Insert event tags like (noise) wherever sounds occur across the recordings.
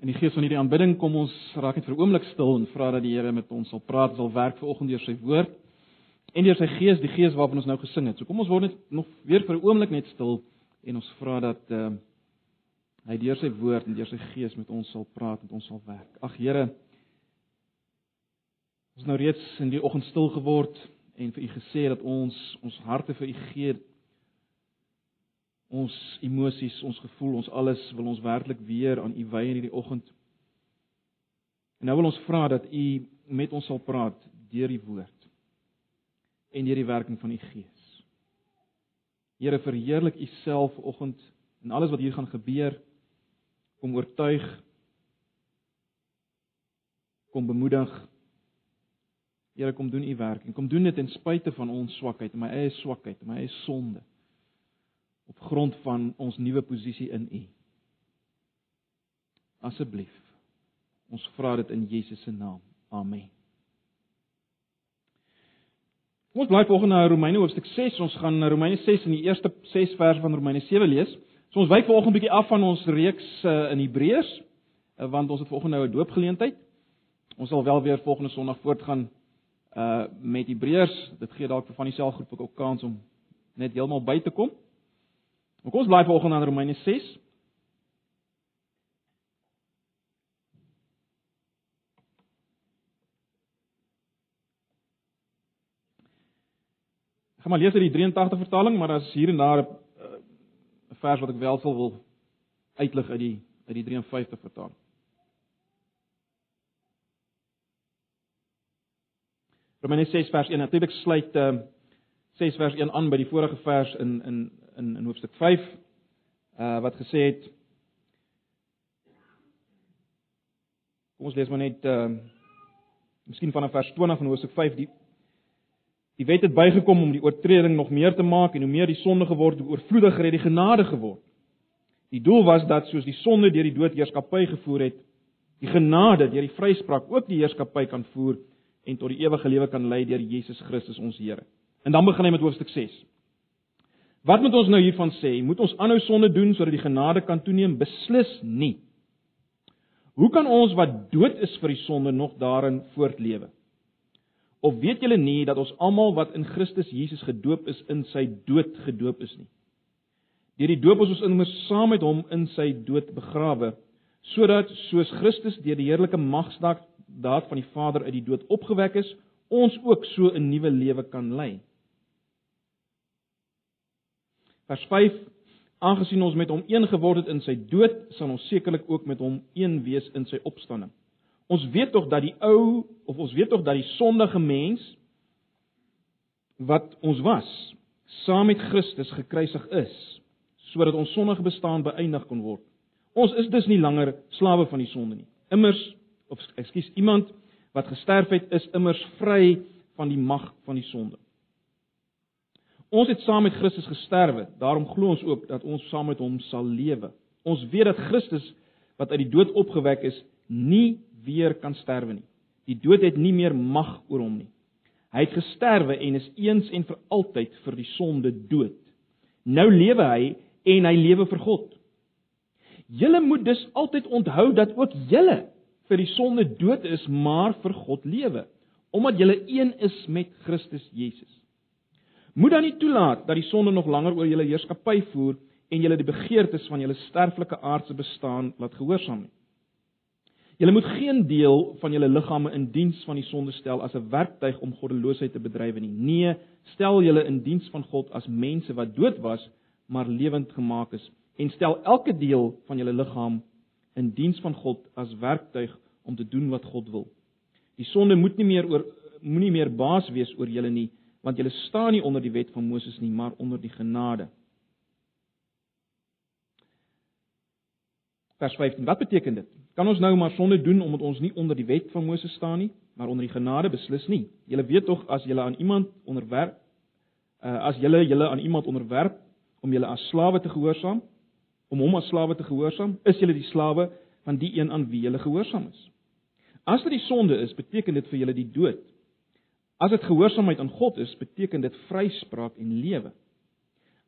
In die gees van hierdie aanbidding kom ons raak net vir 'n oomblik stil en vra dat die Here met ons sal praat, sal werk vanoggend deur sy woord en deur sy gees, die gees waarvan ons nou gesing het. So kom ons word net nog weer vir 'n oomblik net stil en ons vra dat uh hy deur sy woord en deur sy gees met ons sal praat en ons sal werk. Ag Here, ons nou reeds in die oggend stil geword en vir u gesê dat ons ons harte vir u gee ons emosies, ons gevoel, ons alles wil ons werklik weer aan U wy in hierdie oggend. En nou wil ons vra dat U met ons sal praat deur die woord en deur die werking van U Gees. Here verheerlik U self vanoggend in alles wat hier gaan gebeur. Kom oortuig. Kom bemoedig. Here kom doen U werk en kom doen dit ten spyte van ons swakheid, my eie swakheid, my eie sonde op grond van ons nuwe posisie in U. Asseblief. Ons vra dit in Jesus se naam. Amen. Ons bly volgende na Romeine hoofstuk 6. Ons gaan Romeine 6 in die eerste 6 verse van Romeine 7 lees. So ons wyk vanoggend 'n bietjie af van ons reeks uh, in Hebreërs, uh, want ons het vanoggend nou 'n doopgeleentheid. Ons sal wel weer volgende Sondag voortgaan uh met Hebreërs. Dit gee dalk vir van die selfgroep ook kans om net heeltemal by te kom. Kom ons bly vanoggend aan Romeine 6. Ek gaan maar lees uit die 83 vertaling, maar daar's hier en daar 'n uh, vers wat ek wel sal wil uitlig uit die uit die 53 vertaling. Romeine 6 vers 1 natuurlik sluit uh, 6 vers 1 aan by die vorige vers in in in in hoofstuk 5 uh wat gesê het Kom ons lees maar net uh miskien vanaf vers 20 van hoofstuk 5 die die wet het bygekom om die oortreding nog meer te maak en hoe meer die sonde geword hoe oorvloediger het die genade geword. Die doel was dat soos die sonde deur die dood heerskappy gevoer het, die genade deur die vryspraak ook die heerskappy kan voer en tot die ewige lewe kan lei deur Jesus Christus ons Here. En dan begin hy met hoofstuk 6. Wat moet ons nou hiervan sê? Moet ons aanhou sonde doen sodat die genade kan toeneem? Beslis nie. Hoe kan ons wat dood is vir die sonde nog daarin voortlewe? Of weet julle nie dat ons almal wat in Christus Jesus gedoop is in sy dood gedoop is nie? Deur die doop is ons immers saam met hom in sy dood begrawe, sodat soos Christus deur die heerlike magsdaad daad van die Vader uit die dood opgewek is, ons ook so 'n nuwe lewe kan lei. Vers 5: Aangesien ons met hom een geword het in sy dood, sal ons sekerlik ook met hom een wees in sy opstanding. Ons weet tog dat die ou of ons weet tog dat die sondige mens wat ons was, saam met Christus gekruisig is, sodat ons sondige bestaan beëindig kon word. Ons is dus nie langer slawe van die sonde nie. Immers of ekskuus, iemand wat gesterf het, is immers vry van die mag van die sonde. Ons het saam met Christus gesterwe, daarom glo ons ook dat ons saam met hom sal lewe. Ons weet dat Christus wat uit die dood opgewek is, nie weer kan sterwe nie. Die dood het nie meer mag oor hom nie. Hy het gesterwe en is eens en vir altyd vir die sonde dood. Nou lewe hy en hy lewe vir God. Julle moet dus altyd onthou dat ook julle vir die sonde dood is, maar vir God lewe, omdat julle een is met Christus Jesus. Moet dan nie toelaat dat die sonde nog langer oor julle heerskappy voer en julle die begeertes van julle sterflike aardse bestaan laat gehoorsaam nie. Julle moet geen deel van julle liggame in diens van die sonde stel as 'n werktuig om goddeloosheid te bedryf nie. Nee, stel julle in diens van God as mense wat dood was, maar lewend gemaak is en stel elke deel van julle liggaam in diens van God as werktuig om te doen wat God wil. Die sonde moet nie meer oor moenie meer baas wees oor julle nie, want julle staan nie onder die wet van Moses nie, maar onder die genade. Vers 15. Wat beteken dit? Kan ons nou maar sonde doen omdat ons nie onder die wet van Moses staan nie, maar onder die genade beslis nie? Julle weet tog as julle aan iemand onderwerp uh, as julle julle aan iemand onderwerp om julle as slawe te gehoorsaam, om hom as slawe te gehoorsaam, is julle die slawe van die een aan wie julle gehoorsaam is. As dit die sonde is, beteken dit vir julle die dood. As dit gehoorsaamheid aan God is, beteken dit vryspraak en lewe.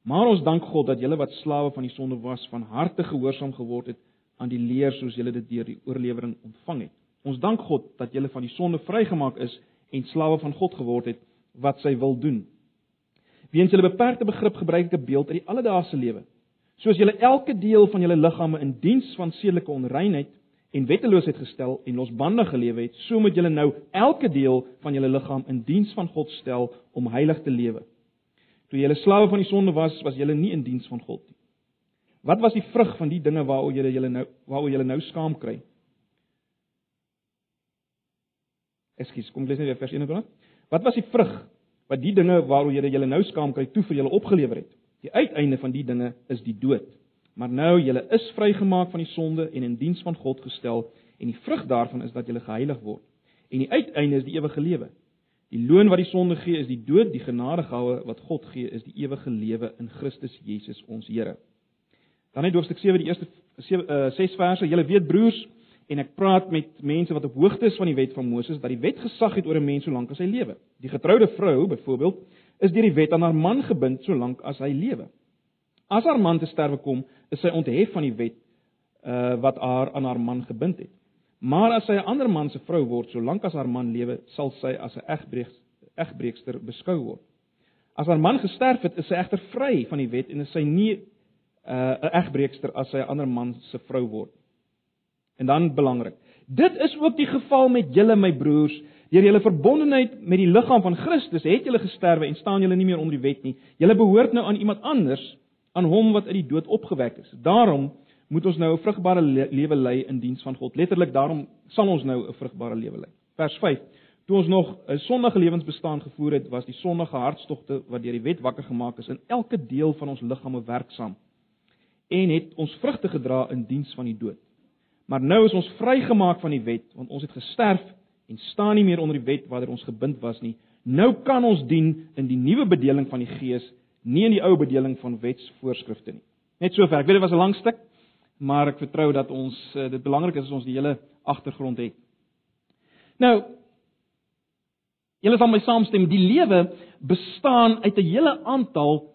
Maar ons dank God dat julle wat slawe van die sonde was, van harte gehoorsaam geword het aan die leer soos julle dit deur die oorlewering ontvang het. Ons dank God dat julle van die sonde vrygemaak is en slawe van God geword het wat sy wil doen. Weens julle beperkte begrip gebruik ek 'n beeld uit die alledaagse lewe. Soos julle elke deel van julle liggame in diens van sedelike onreinheid en wetteloosheid gestel en losbandig gelewe het, so moet julle nou elke deel van julle liggaam in diens van God stel om heilig te lewe. Toe julle slawe van die sonde was, was julle nie in diens van God nie. Wat was die vrug van die dinge waaroor julle julle nou waaroor julle nou skaam kry? Ekskuus, kom lees net weer vers 21. Wat was die vrug wat die dinge waaroor julle julle nou skaam kry toe vir julle opgelewer het? Die uiteinde van die dinge is die dood. Maar nou julle is vrygemaak van die sonde en in diens van God gestel en die vrug daarvan is dat julle geheilig word. En die uiteinde is die ewige lewe. Die loon wat die sonde gee is die dood, die genadegawe wat God gee is die ewige lewe in Christus Jesus ons Here. Dan net hoofstuk 7 die eerste 7 uh, 6 verse. Julle weet broers en ek praat met mense wat op hoogte is van die wet van Moses dat die wet gesag het oor 'n mens solank as hy lewe. Die getroude vrou byvoorbeeld is deur die wet aan haar man gebind solank as hy lewe. As haar man te sterwe kom, is sy onthef van die wet uh wat haar aan haar man gebind het. Maar as sy 'n ander man se vrou word, solank as haar man lewe, sal sy as 'n egbreeks egbreekster beskou word. As haar man gesterf het, is sy egter vry van die wet en is sy nie uh 'n egbreekster as sy 'n ander man se vrou word. En dan belangrik. Dit is ook die geval met julle my broers. Deur julle verbondenheid met die liggaam van Christus het julle gesterwe en staan julle nie meer onder die wet nie. Julle behoort nou aan iemand anders, aan hom wat uit die dood opgewek is. Daarom moet ons nou 'n vrugbare le lewe lei in diens van God. Letterlik daarom sal ons nou 'n vrugbare lewe lei. Vers 5. Toe ons nog 'n sondige lewensbestaan gevoer het, was die sondige hartstogte wat deur die wet wakker gemaak is in elke deel van ons liggame werksaam en het ons vrugte gedra in diens van die dood. Maar nou is ons vrygemaak van die wet, want ons het gesterf en staan nie meer onder die wet waardeur ons gebind was nie. Nou kan ons dien in die nuwe bedeling van die Gees, nie in die ou bedeling van wetsvoorskrifte nie. Net sover. Ek weet dit was 'n lang stuk, maar ek vertrou dat ons eh, dit belangrik is as ons die hele agtergrond het. Nou Julle sal my saamstem, die lewe bestaan uit 'n hele aantal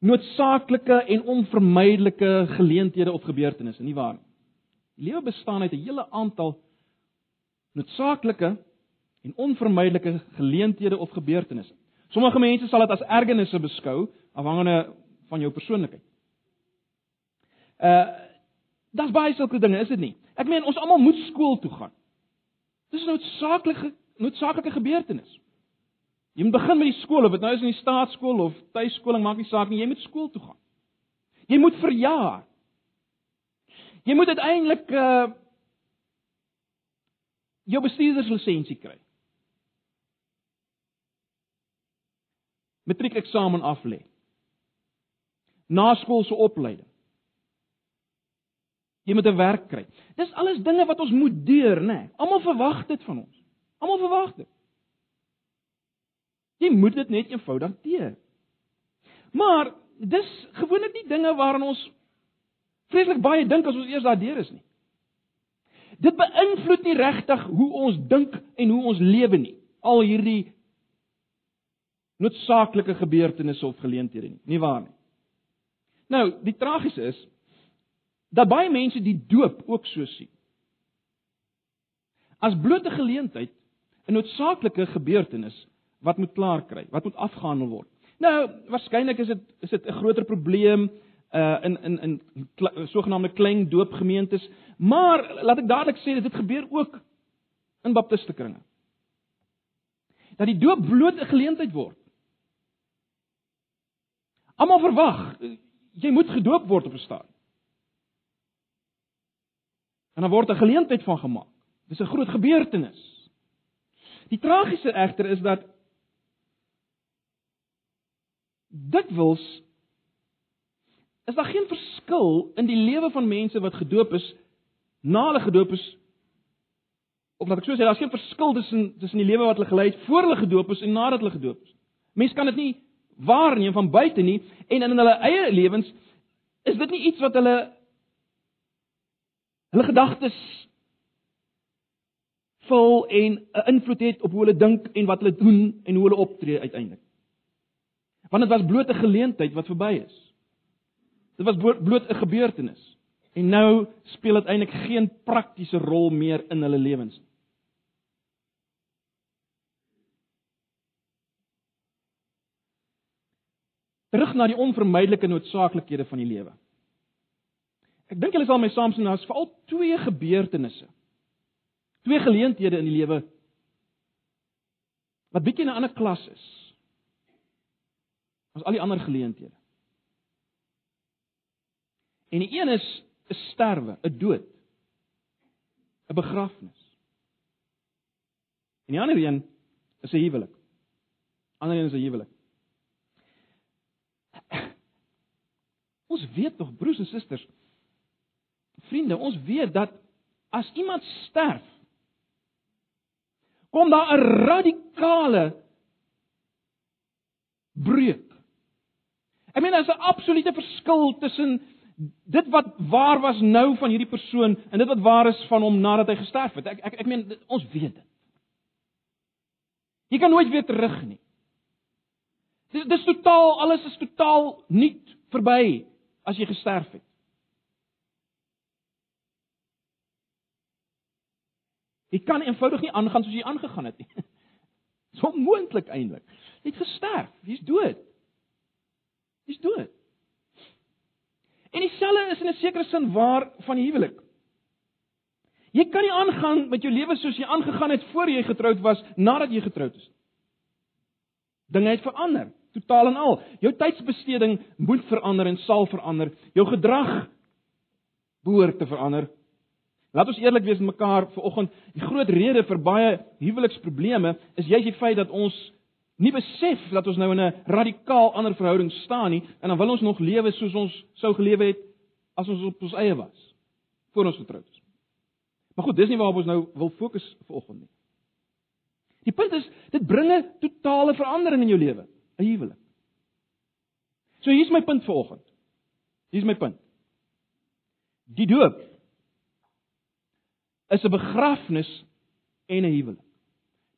noodsaaklike en onvermydelike geleenthede of gebeurtenisse, nie waar nie? lewe bestaan uit 'n hele aantal noodsaaklike en onvermydelike geleenthede of gebeurtenisse. Sommige mense sal dit as ergennisse beskou afhangende van jou persoonlikheid. Uh Daar's baie sulke dinge, is dit nie? Ek meen ons almal moet skool toe gaan. Dis 'n noodsaaklike noodsaaklike gebeurtenis. Jy moet begin met die skool, of dit nou is in die staatskool of tuiskoling, maak nie saak nie, jy moet skool toe gaan. Jy moet verjaar. Jy moet uiteindelik uh jou bestuurderslisensie kry. Matriek eksamen aflê. Naskoolse opleiding. Jy moet 'n werk kry. Dis alles dinge wat ons moet deur, né? Nee. Almal verwag dit van ons. Almal verwag dit. Jy moet dit net eenvoudig deur. Maar dis gewoonlik nie dinge waaraan ons vreeslik baie dink as ons eers daardeur is nie. Dit beïnvloed nie regtig hoe ons dink en hoe ons lewe nie. Al hierdie noodsaaklike gebeurtenisse of geleenthede nie, nie waar nie. Nou, die tragiese is dat baie mense die doop ook so sien. As blote geleentheid 'n noodsaaklike gebeurtenis wat moet klaar kry, wat moet afgehandel word. Nou, waarskynlik is dit is dit 'n groter probleem uh in in in sogenaamde klein doopgemeentes, maar laat ek dadelik sê dit gebeur ook in baptiste kringe. Dat die doop bloot 'n geleentheid word. Almal verwag jy moet gedoop word op 'n stadium. En dan word 'n geleentheid van gemaak. Dis 'n groot gebeurtenis. Die tragiese egter is dat dit wils is daar geen verskil in die lewe van mense wat gedoop is na hulle gedoop is of laat ek so sê daar's geen verskil tussen tussen die lewe wat hulle gelei het voor hulle gedoop is en nadat hulle gedoop is. Mense kan dit nie waarneem van buite nie en in hulle eie lewens is dit nie iets wat hulle hulle gedagtes vol en 'n invloed het op hoe hulle dink en wat hulle doen en hoe hulle optree uiteindelik. Want dit was bloot 'n geleentheid wat verby is. Dit was bloot 'n gebeurtenis. En nou speel dit eintlik geen praktiese rol meer in hulle lewens nie. Terug na die onvermydelike noodsaaklikhede van die lewe. Ek dink julle sal my saamstem daar's veral twee gebeurtenisse. Twee geleenthede in die lewe wat bietjie 'n ander klas is as al die ander geleenthede. En die een is 'n sterwe, 'n dood, 'n begrafnis. En die ander een is 'n huwelik. Ander een is 'n huwelik. Ons weet tog broers en susters, vriende, ons weet dat as iemand sterf, kom daar 'n radikale breuk. Ek meen daar's 'n absolute verskil tussen dit wat waar was nou van hierdie persoon en dit wat waar is van hom nadat hy gesterf het. Ek ek ek meen ons weet dit. Jy kan nooit weer terug nie. Dis dis totaal alles is totaal nuut verby as jy gesterf het. Jy kan eenvoudig nie aangaan soos jy aangegaan het nie. (laughs) Dis onmoontlik eintlik. Jy het gesterf, jy's dood. Jy's dood. En dieselfde is in 'n sekere sin waar van die huwelik. Jy kan nie aangaan met jou lewe soos jy aangegaan het voor jy getroud was, nadat jy getroud is. Dinge het verander, totaal en al. Jou tydsbesteding moet verander en sal verander. Jou gedrag behoort te verander Laat ons eerlik wees met mekaar vanoggend. Die groot rede vir baie huweliksprobleme is juist die feit dat ons nie besef dat ons nou in 'n radikaal ander verhouding staan nie en dan wil ons nog lewe soos ons sou gelewe het as ons op ons eie was voor ons getroud is. Maar goed, dis nie waarop ons nou wil fokus vanoggend nie. Die punt is dit bring 'n totale verandering in jou lewe, 'n huwelik. So hier's my punt vanoggend. Hier's my punt. Die doop is 'n begrafnis en 'n huwelik.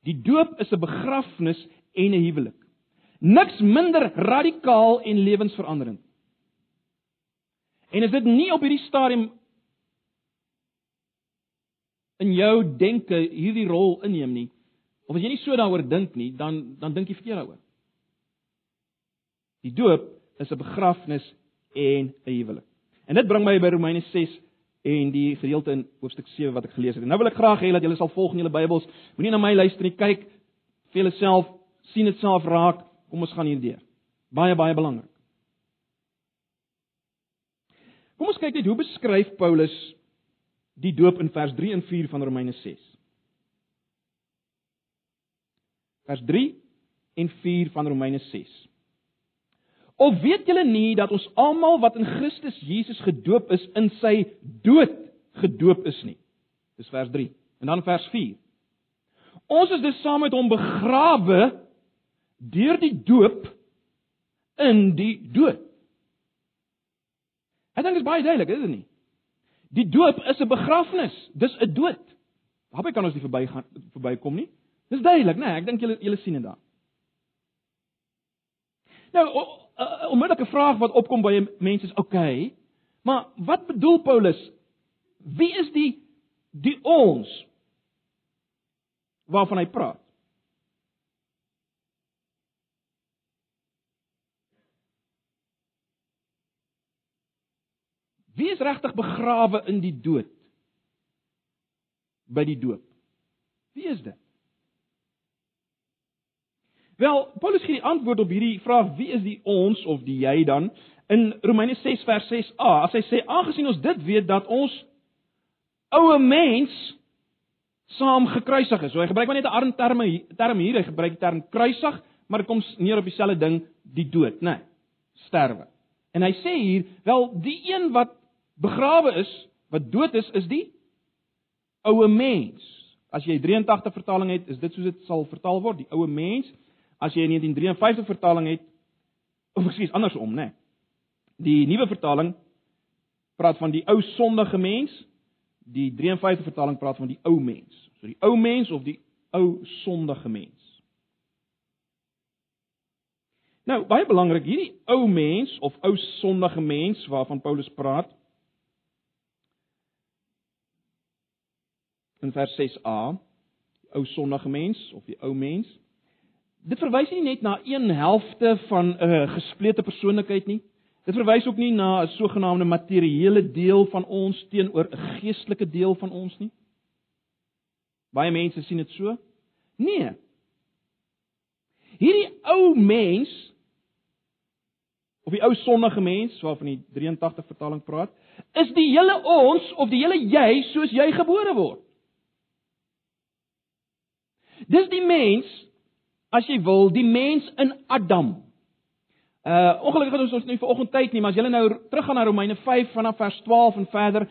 Die doop is 'n begrafnis en 'n huwelik. Niks minder radikaal en lewensveranderend. En as dit nie op hierdie stadium in jou denke hierdie rol inneem nie, of as jy nie so daaroor dink nie, dan dan dink jy verkeerd daaroor. Die doop is 'n begrafnis en 'n huwelik. En dit bring my by Romeine en die gedeelte in hoofstuk 7 wat ek gelees het. En nou wil ek graag hê dat julle sal volg in julle Bybels. Moenie na my luister nie, kyk vir julleself, sien dit self raak. Kom ons gaan hierdeur. Baie baie belangrik. Kom ons kyk net hoe beskryf Paulus die doop in vers 3 en 4 van Romeine 6. Vers 3 en 4 van Romeine 6. Of weet julle nie dat ons almal wat in Christus Jesus gedoop is in sy dood gedoop is nie? Dis vers 3. En dan vers 4. Ons is dus saam met hom begrawe deur die doop in die dood. Ek dink dit is baie duidelik, is dit nie? Die doop is 'n begrafnis, dis 'n dood. Waarby kan ons nie verbygaan verbykom nie? Dis duidelik, né? Nee, ek dink julle julle sien dit daar. Nou, 'n onmiddellike vraag wat opkom by mense is, okay, maar wat bedoel Paulus? Wie is die die ons waarvan hy praat? Wie is regtig begrawe in die dood? By die doop. Wie is dit? Wel, Paulus gee die antwoord op hierdie vraag: Wie is die ons of die jy dan? In Romeine 6 vers 6a, as hy sê aangesien ons dit weet dat ons oue mens saam gekruisig is. So hy gebruik maar net 'n ander term term hier, hy gebruik die term kruisig, maar dit kom neer op dieselfde ding, die dood, né? Nee, sterwe. En hy sê hier, wel die een wat begrawe is, wat dood is, is die oue mens. As jy 83 vertaling het, is dit soos dit sal vertaal word, die oue mens as jy 'n 1953 vertaling het, of ekskuus, andersom, né? Nee. Die nuwe vertaling praat van die ou sondige mens, die 53 vertaling praat van die ou mens. So die ou mens of die ou sondige mens. Nou, baie belangrik, hierdie ou mens of ou sondige mens waarvan Paulus praat, in vers 6a, ou sondige mens of die ou mens Dit verwys nie net na een helfte van 'n uh, gesplete persoonlikheid nie. Dit verwys ook nie na 'n sogenaamde materiële deel van ons teenoor 'n geestelike deel van ons nie. Baie mense sien dit so. Nee. Hierdie ou mens of die ou sondige mens waarvan die 83 vertaling praat, is die hele ons of die hele jy soos jy gebore word. Dis die mens as jy wil, die mens in Adam. Uh ongelukkig het ons ons nie vanoggend tyd nie, maar as jy nou teruggaan na Romeine 5 vanaf vers 12 en verder,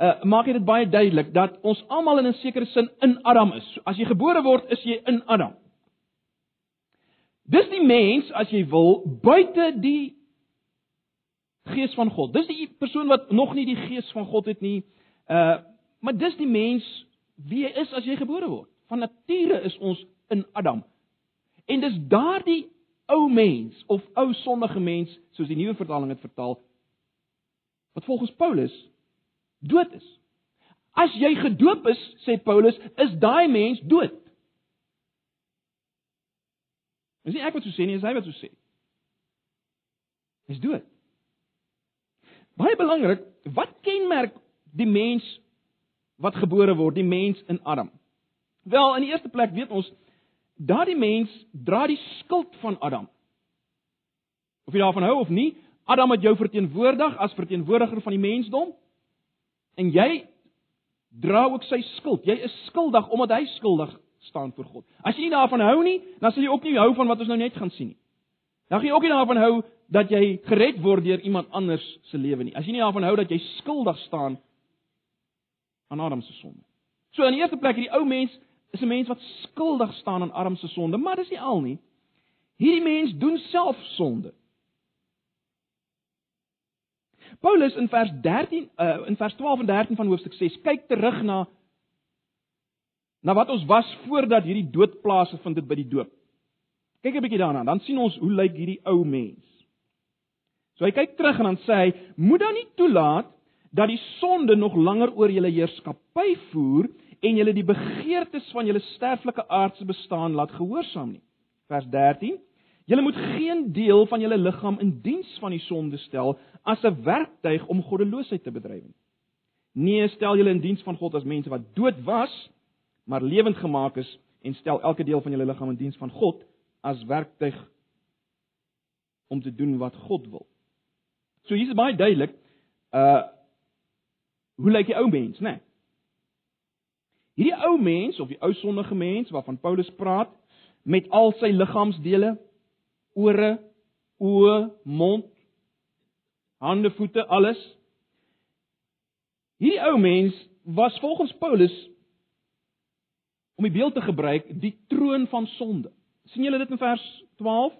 uh maak dit baie duidelik dat ons almal in 'n sekere sin in Adam is. As jy gebore word, is jy in Adam. Dis die mens as jy wil buite die gees van God. Dis die persoon wat nog nie die gees van God het nie. Uh maar dis die mens wie jy is as jy gebore word. Van nature is ons in Adam. En dis daardie ou mens of ou sondige mens, soos die nuwe vertaling dit vertaal, wat volgens Paulus dood is. As jy gedoop is, sê Paulus, is daai mens dood. Dis nie ek wat so sê nie, dis hy wat so sê. Hy's dood. Baie belangrik, wat kenmerk die mens wat gebore word, die mens in Adam? Wel, in die eerste plek weet ons daardie mens dra die skuld van Adam. Of jy daarvan hou of nie, Adam het jou verteenwoordig as verteenwoordiger van die mensdom en jy dra ook sy skuld. Jy is skuldig omdat hy skuldig staan voor God. As jy nie daarvan hou nie, dan sal jy ook nie hou van wat ons nou net gaan sien nie. Dan gaan jy ook nie daarvan hou dat jy gered word deur iemand anders se lewe nie. As jy nie daarvan hou dat jy skuldig staan aan Adam se sonde. So in die eerste plek hierdie ou mens is 'n mens wat skuldig staan aan Adam se sonde, maar dis nie al nie. Hierdie mens doen self sonde. Paulus in vers 13 uh, in vers 12 en 13 van hoofstuk 6 kyk terug na na wat ons was voordat hierdie dood plaasgevind het by die doop. Kyk 'n bietjie daarna, dan sien ons hoe lyk hierdie ou mens. So hy kyk terug en dan sê hy: "Moet dan nie toelaat dat die sonde nog langer oor julle heerskappy voer en julle die begeertes van julle sterflike aardse bestaan laat gehoorsaam nie." Vers 13: "Julle moet geen deel van julle liggaam in diens van die sonde stel as 'n werktuig om goddeloosheid te bedryf nie. Nee, stel julle in diens van God as mense wat dood was, maar lewend gemaak is en stel elke deel van julle liggaam in diens van God as werktuig om te doen wat God wil." So hier is baie duidelik uh hoe lyk die ou mens, né? Nee? Hierdie ou mens of die ou sondige mens waarvan Paulus praat met al sy liggaamsdele, ore, oë, mond, hande, voete, alles. Hierdie ou mens was volgens Paulus om die beeld te gebruik, die troon van sonde. sien julle dit in vers 12?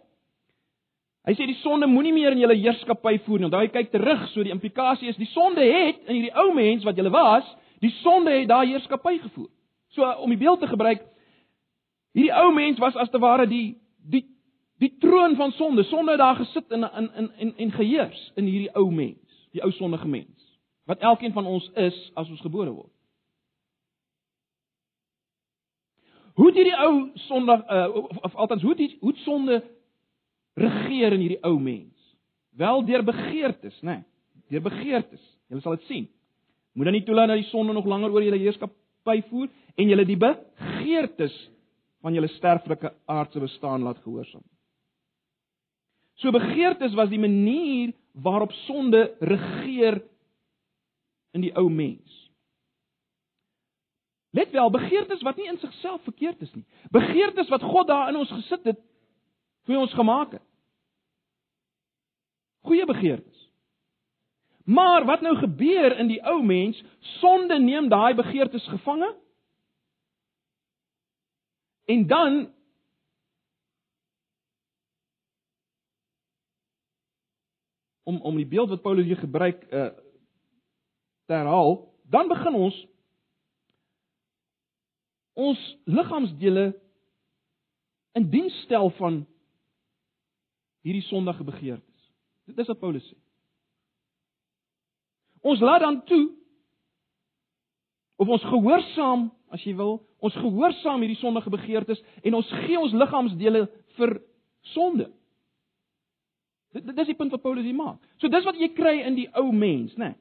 Hy sê die sonde moenie meer in julle heerskappy voer nie. Onthou hy kyk terug, so die implikasie is die sonde het in hierdie ou mens wat julle was, die sonde het daai heerskappy gevoer. So om die beeld te gebruik, hierdie ou mens was as te ware die die die troon van sonde. Sonde het daar gesit in in in en en geheers in hierdie ou mens, die ou sondige mens, wat elkeen van ons is as ons gebore word. Hoe het hierdie ou sondig uh, of, of althans hoe het hoe het sonde regeer in hierdie ou mens? Wel deur begeertes, né? Nee, deur begeertes. Julle sal dit sien. Moet dan nie toelaat dat die sonde nog langer oor julle heerskappy voer en julle die begeertes van julle sterflike aardse bestaan laat gehoorsaam. So begeertes was die manier waarop sonde regeer in die ou mens. Let wel, begeertes wat nie in sigself verkeerd is nie. Begeertes wat God daar in ons gesit het vir ons gemaak het. Goeie begeertes. Maar wat nou gebeur in die ou mens? Sonde neem daai begeertes gevange. En dan om om die beeld wat Paulus hier gebruik uh te herhaal, dan begin ons ons liggaamsdele in diens stel van hierdie sondige begeertes. Dit is wat Paulus sê. Ons laat dan toe Of ons gehoorsaam, as jy wil, ons gehoorsaam hierdie sondige begeertes en ons gee ons liggaamsdele vir sonde. Dit dis die punt wat Paulus hier maak. So dis wat jy kry in die ou mens, né? Nee,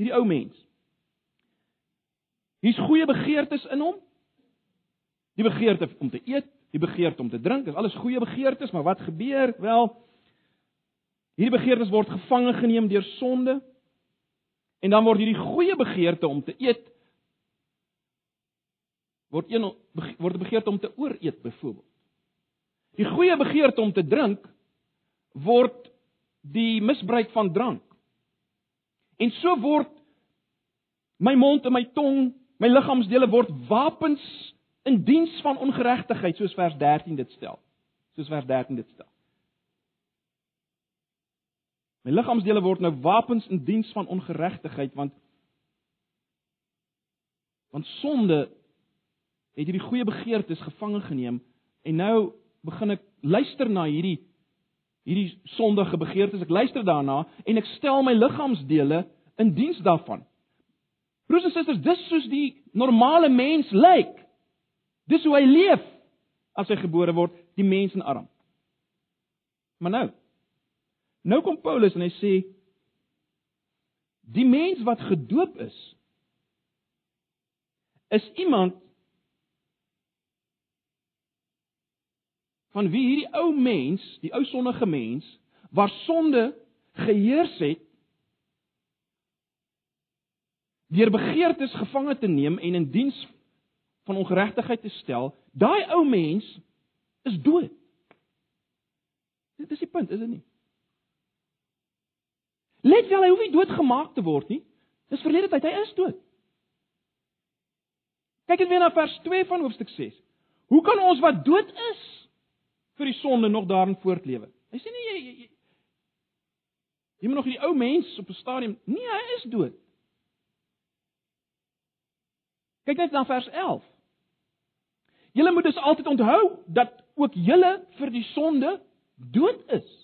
hierdie ou mens. Hier's goeie begeertes in hom. Die begeerte om te eet, die begeerte om te drink, dis alles goeie begeertes, maar wat gebeur? Wel, hierdie begeertes word gevange geneem deur sonde. En dan word hierdie goeie begeerte om te eet word een word 'n begeerte om te ooreet byvoorbeeld. Die goeie begeerte om te drink word die misbruik van drank. En so word my mond en my tong, my liggaamsdele word wapens in diens van ongeregtigheid soos vers 13 dit stel. Soos vers 13 dit stel. My liggaamsdele word nou wapens in diens van ongeregtigheid want want sonde het hierdie goeie begeertes gevange geneem en nou begin ek luister na hierdie hierdie sondige begeertes. Ek luister daarna en ek stel my liggaamsdele in diens daarvan. Broers en susters, dis soos die normale mens lyk. Dis hoe hy leef as hy gebore word, die mens in arm. Maar nou. Nou kom Paulus en hy sê die mens wat gedoop is is iemand van wie hierdie ou mens, die ou sondige mens, waar sonde geheers het, deur begeertes gevange te neem en in diens van ongeregtigheid te stel, daai ou mens is dood. Dit is die punt, is dit nie? Let wel, hy hoef nie doodgemaak te word nie. Dis verlede tyd, hy is dood. Kyk net weer na vers 2 van hoofstuk 6. Hoe kan ons wat dood is vir die sonde nog daarin voortlewe? Hy sê nie jy jy, jy jy moet nog die ou mens op 'n stadium, nee, hy is dood. Kyk net na vers 11. Julle moet dus altyd onthou dat ook julle vir die sonde dood is.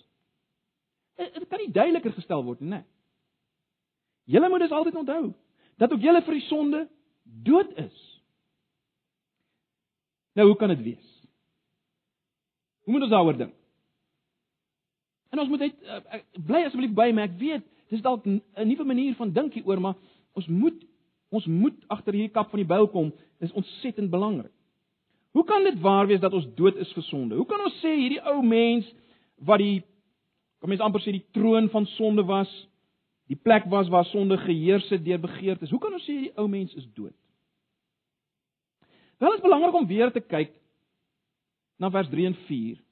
Dit kan nie duideliker gestel word nie, né? Julle moet dus altyd onthou dat ook julle vir die sonde dood is. Nou, hoe kan dit wees? Hoe moet ons daaroor dink? En ons moet net uh, bly asseblief by my. Ek weet, dis dalk 'n nuwe manier van dink hieroor, maar ons moet ons moet agter hierdie kap van die byl kom. Dis ontsettend belangrik. Hoe kan dit waar wees dat ons dood is vir sonde? Hoe kan ons sê hierdie ou mens wat die kom mens amper sê die troon van sonde was, die plek was waar sonde geheers het deur begeertes. Hoe kan ons sê hierdie ou mens is dood? Wel is belangrik om weer te kyk na vers 3 en 4.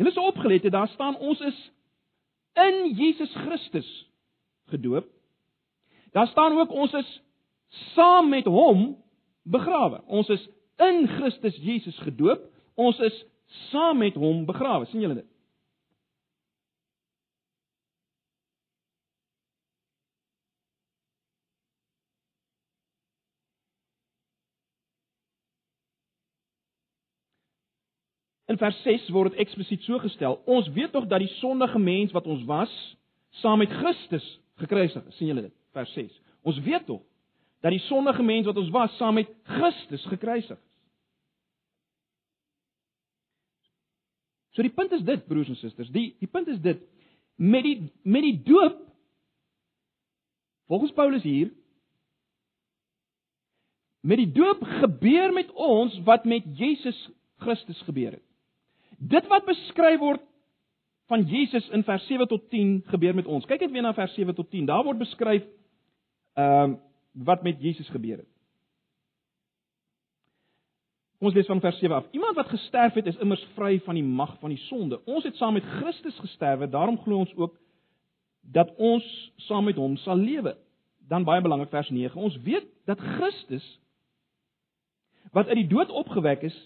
Julle is opgelet, daar staan ons is in Jesus Christus gedoop. Daar staan ook ons is saam met hom begrawe. Ons is in Christus Jesus gedoop. Ons is saam met hom begrawe. sien julle dit? In vers 6 word dit eksplisiet so gestel: Ons weet tog dat die sondige mens wat ons was, saam met Christus gekruisig is. sien julle dit? Vers 6. Ons weet tog dat die sondige mens wat ons was saam met Christus gekruisig is. So die punt is dit broers en susters, die die punt is dit met die met die doop volgens Paulus hier met die doop gebeur met ons wat met Jesus Christus gebeur het. Dit wat beskryf word van Jesus in vers 7 tot 10 gebeur met ons. Kyk net weer na vers 7 tot 10. Daar word beskryf ehm uh, wat met Jesus gebeur het. Ons lees van vers 7 af. Iemand wat gesterf het, is immers vry van die mag van die sonde. Ons het saam met Christus gesterwe, daarom glo ons ook dat ons saam met hom sal lewe. Dan baie belangrik vers 9. Ons weet dat Christus wat uit die dood opgewek is,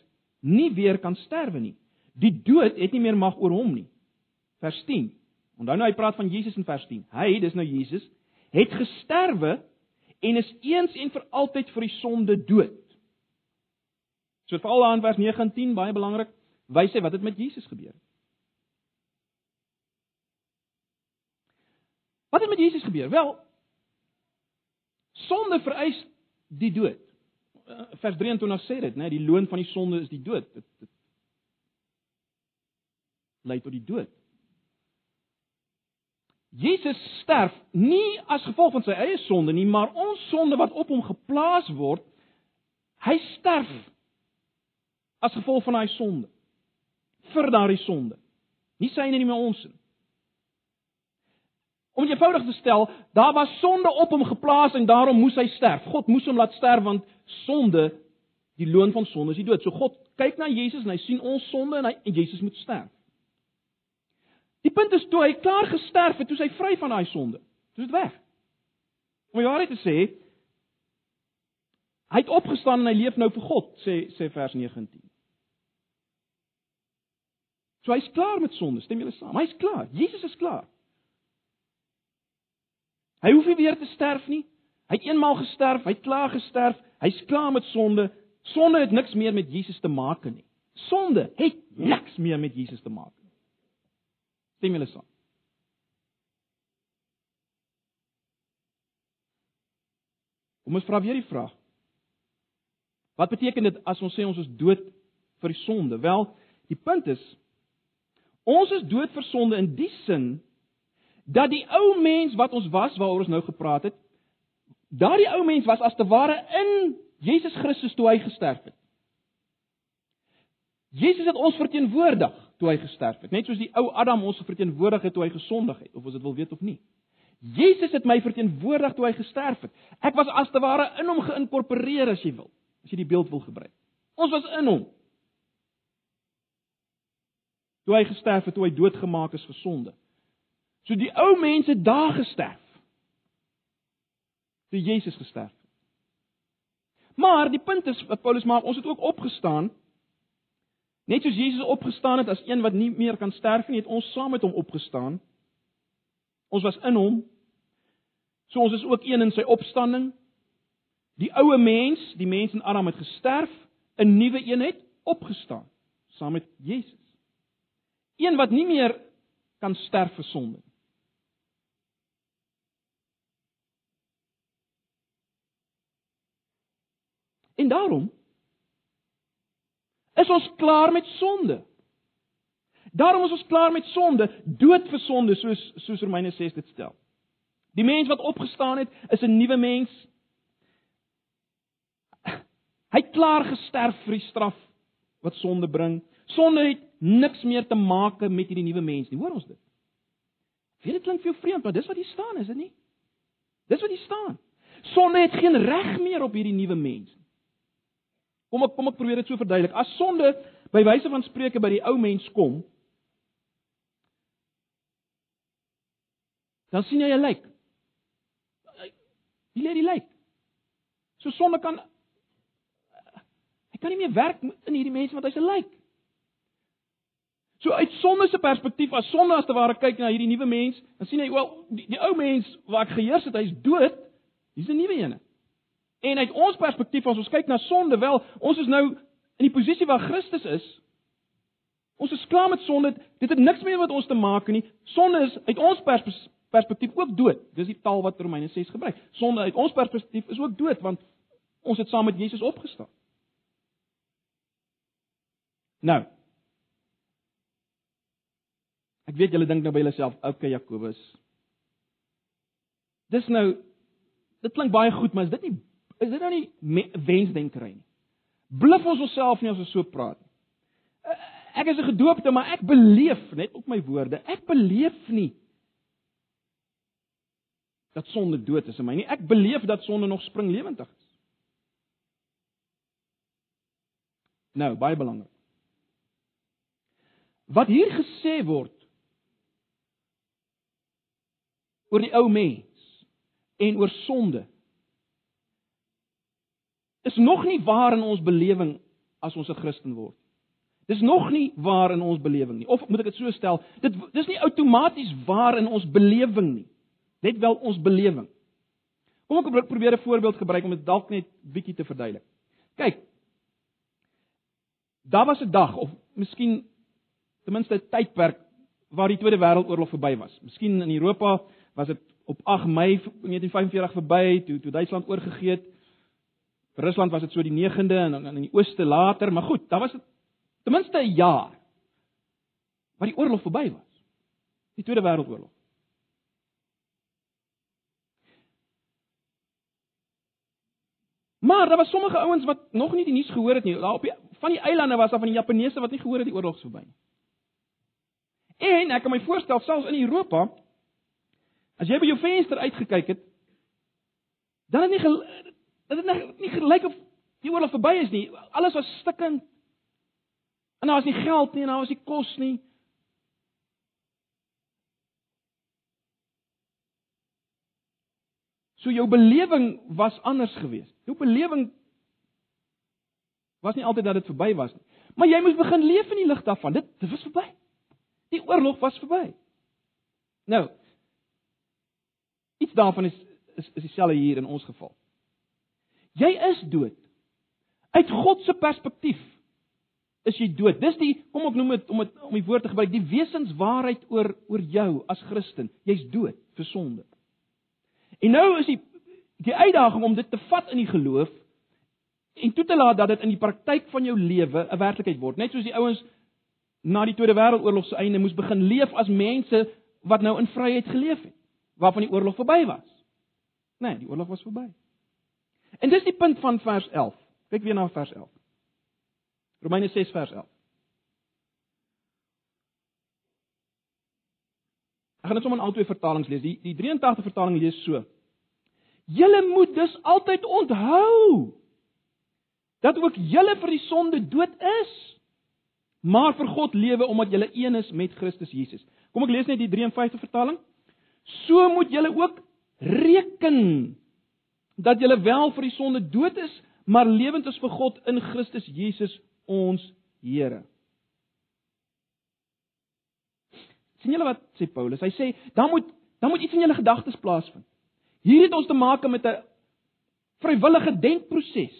nie weer kan sterwe nie. Die dood het nie meer mag oor hom nie. Vers 10. Onthou nou hy praat van Jesus in vers 10. Hy, dis nou Jesus, het gesterwe en is eens en vir altyd vir die sonde dood. So veral aan vers 9 en 10 baie belangrik, wys hy wat het met Jesus gebeur. Wat het met Jesus gebeur? Wel, Sonde vereis die dood. Eh, vers 23 sê dit, né, die loon van die sonde is die dood. Dit, dit lei tot die dood. Jesus sterf nie as gevolg van sy eie sonde nie, maar ons sonde wat op hom geplaas word, hy sterf as gevolg van daai sonde. Vir daardie sonde. Nie syne nie, maar ons nie. Om dit eenvoudig te stel, daar was sonde op hom geplaas en daarom moes hy sterf. God moes hom laat sterf want sonde, die loon van sonde is die dood. So God kyk na Jesus en hy sien ons sonde en hy en Jesus moet sterf. Die punt is toe hy klaar gesterf het, toe hy vry van daai sonde. Toe is dit weg. Om die waarheid te sê, hy het opgestaan en hy leef nou vir God, sê sê vers 19. So hy's klaar met sonde, stem julle saam? Hy's klaar. Jesus is klaar. Hy hoef nie weer te sterf nie. Hy het eenmaal gesterf, hy het klaar gesterf, hy's klaar met sonde. Sonde het niks meer met Jesus te maak nie. Sonde het niks meer met Jesus te maak. Stem julle saam? Kom ons vra weer die vraag. Wat beteken dit as ons sê ons is dood vir die sonde? Wel, die punt is ons is dood vir sonde in die sin dat die ou mens wat ons was waaroor ons nou gepraat het, daardie ou mens was as te ware in Jesus Christus toe hy gesterf het. Jesus het ons verteenwoordig toe hy gesterf het, net soos die ou Adam ons verteenwoordig het toe hy gesondig het, of ons dit wil weet of nie. Jesus het my verteenwoordig toe hy gesterf het. Ek was as te ware in hom geïnkorporeer as jy wil, as jy die beeld wil gebruik. Ons was in hom. Toe hy gesterf het, toe hy doodgemaak is vir sonde. So die ou mense daar gesterf. Toe Jesus gesterf het. Maar die punt is wat Paulus maak, ons het ook opgestaan. Net soos Jesus opgestaan het as een wat nie meer kan sterf nie, het ons saam met hom opgestaan. Ons was in hom. So ons is ook een in sy opstanding. Die ou mens, die mens in Adam het gesterf, 'n nuwe een het opgestaan saam met Jesus. Een wat nie meer kan sterf vir sonde En daarom is ons klaar met sonde. Daarom is ons klaar met sonde, dood vir sonde soos soos Romeine 6 dit stel. Die mens wat opgestaan het, is 'n nuwe mens. Hy het klaar gesterf vir die straf wat sonde bring. Sonde het niks meer te maak met hierdie nuwe mens nie. Hoor ons dit? Weet dit klink vir jou vreemd, maar dis wat hier staan, is dit nie? Dis wat hier staan. Sonde het geen reg meer op hierdie nuwe mens nie. Kom ek kom ek probeer dit so verduidelik. As sonde by wyse van spreuke by die ou mens kom, dan sien jy 'n lijk. Wie lê die lijk? So sonde kan hy kan nie meer werk in hierdie mens want hy's 'n lijk. So uit sonde se perspektief, as sonde as te ware kyk na hierdie nuwe mens, dan sien hy wel die, die ou mens ek geheers het, hy's dood. Hier's 'n nuwe een. En uit ons perspektief as ons kyk na sonde, wel, ons is nou in die posisie waar Christus is. Ons is klaar met sonde. Dit het niks meer met ons te maak nie. Sonde is uit ons perspektief ook dood. Dis die taal wat Romeine 6 gebruik. Sonde uit ons perspektief is ook dood want ons het saam met Jesus opgestaan. Nou. Ek weet julle dink nou by julleself, okay Jakobus. Dis nou dit klink baie goed, maar is dit nie Is dit nou nie wensdenkery nie? Bluf ons onsself nie as ons so praat nie. Eh, ek is 'n gedoopte, maar ek beleef net op my woorde, ek beleef nie dat sonde dood is in my nie. Ek beleef dat sonde nog springlewendig is. Nou, baie belangrik. Wat hier gesê word oor die ou mens en oor sonde is nog nie waar in ons belewing as ons 'n Christen word. Dis nog nie waar in ons belewing nie. Of moet ek dit so stel, dit dis nie outomaties waar in ons belewing nie. Net wel ons belewing. Kom ek probeer 'n voorbeeld gebruik om dit dalk net bietjie te verduidelik. Kyk. Daar was 'n dag of miskien ten minste 'n tydperk waar die Tweede Wêreldoorlog verby was. Miskien in Europa was dit op 8 Mei 1945 verby toe toe Duitsland oorgegee het. Vir Rusland was dit so die 9de en dan in die ooste later, maar goed, daar was dit ten minste 'n jaar wat die oorlog verby was. Die Tweede Wêreldoorlog. Maar daar was sommige ouens wat nog nie die nuus gehoor het nie. Daar op die van die eilande was daar van die Japaneese wat nie gehoor het die oorlog sou verby nie. En ek kan my voorstel selfs in Europa as jy by jou venster uitgekyk het, dan het nie dit het nie, nie gelyk of die oorlog verby is nie. Alles was stikkend. En daar was nie geld nie en daar was nie kos nie. So jou belewing was anders geweest. Jou belewing was nie altyd dat dit verby was nie. Maar jy moes begin leef in die lig daarvan. Dit dit was verby. Die oorlog was verby. Nou. Iets daarvan is is is dieselfde hier in ons geval. Jy is dood. Uit God se perspektief is jy dood. Dis die kom ek noem dit om dit om die woord te gebruik, die wesenswaarheid oor oor jou as Christen. Jy's dood vir sonde. En nou is die die uitdaging om dit te vat in die geloof en toe te laat dat dit in die praktyk van jou lewe 'n werklikheid word. Net soos die ouens na die Tweede Wêreldoorlog se einde moes begin leef as mense wat nou in vryheid geleef het, waarvan die oorlog verby was. Nee, die oorlog was verby. En dis die punt van vers 11. Kyk weer na vers 11. Romeine 6 vers 11. Ek gaan dit sommer in al twee vertalings lees. Die die 83 vertaling lees so: Julle moet dus altyd onthou dat ook julle vir die sonde dood is, maar vir God lewe omdat julle een is met Christus Jesus. Kom ek lees net die 53 vertaling. So moet julle ook reken dat julle wel vir die sonde dood is, maar lewend is vir God in Christus Jesus ons Here. sien julle wat sê Paulus? Hy sê dan moet dan moet iets in julle gedagtes plaasvind. Hier het ons te maak met 'n vrywillige denkproses.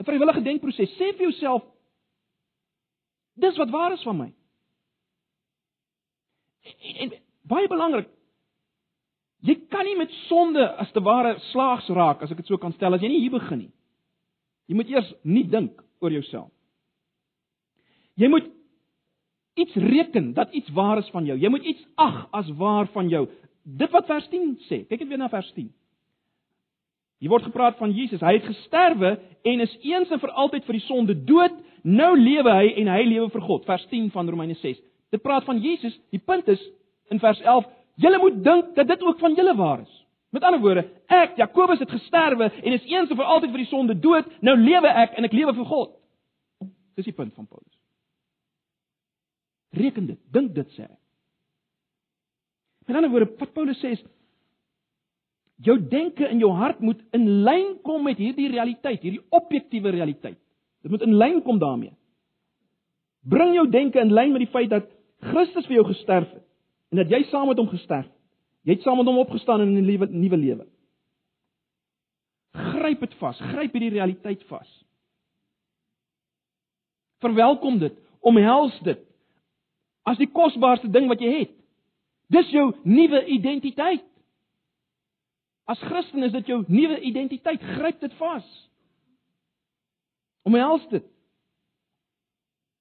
'n Vrywillige denkproses. Sê vir jouself dis wat waar is van my. En, en baie belangrik. Jy kan nie met sonde as te ware slaags raak as ek dit so kan stel as jy nie hier begin nie. Jy moet eers nie dink oor jouself. Jy moet iets reken dat iets waar is van jou. Jy moet iets ag as waar van jou. Dit wat vers 10 sê. Kyk net weer na vers 10. Hier word gepraat van Jesus. Hy het gesterwe en is eens en vir altyd vir die sonde dood. Nou lewe hy en hy lewe vir God. Vers 10 van Romeine 6. Dit praat van Jesus. Die punt is in vers 11, julle moet dink dat dit ook van julle waar is. Met ander woorde, ek Jakobus het gesterwe en is eens en vir altyd vir die sonde dood. Nou lewe ek en ek lewe vir God. Dis die punt van Paulus. Reken dit, dink dit sê hy. Met ander woorde, wat Paulus sê is jou denke in jou hart moet in lyn kom met hierdie realiteit, hierdie objektiewe realiteit. Dit moet in lyn kom daarmee. Bring jou denke in lyn met die feit dat Christus vir jou gesterf het en dat jy saam met hom gesterf. Jy het saam met hom opgestaan in 'n nuwe nuwe lewe. Gryp dit vas, gryp hierdie realiteit vas. Verwelkom dit, omhels dit, as die kosbaarste ding wat jy het. Dis jou nuwe identiteit. As Christen is dit jou nuwe identiteit. Gryp dit vas. Omhels dit.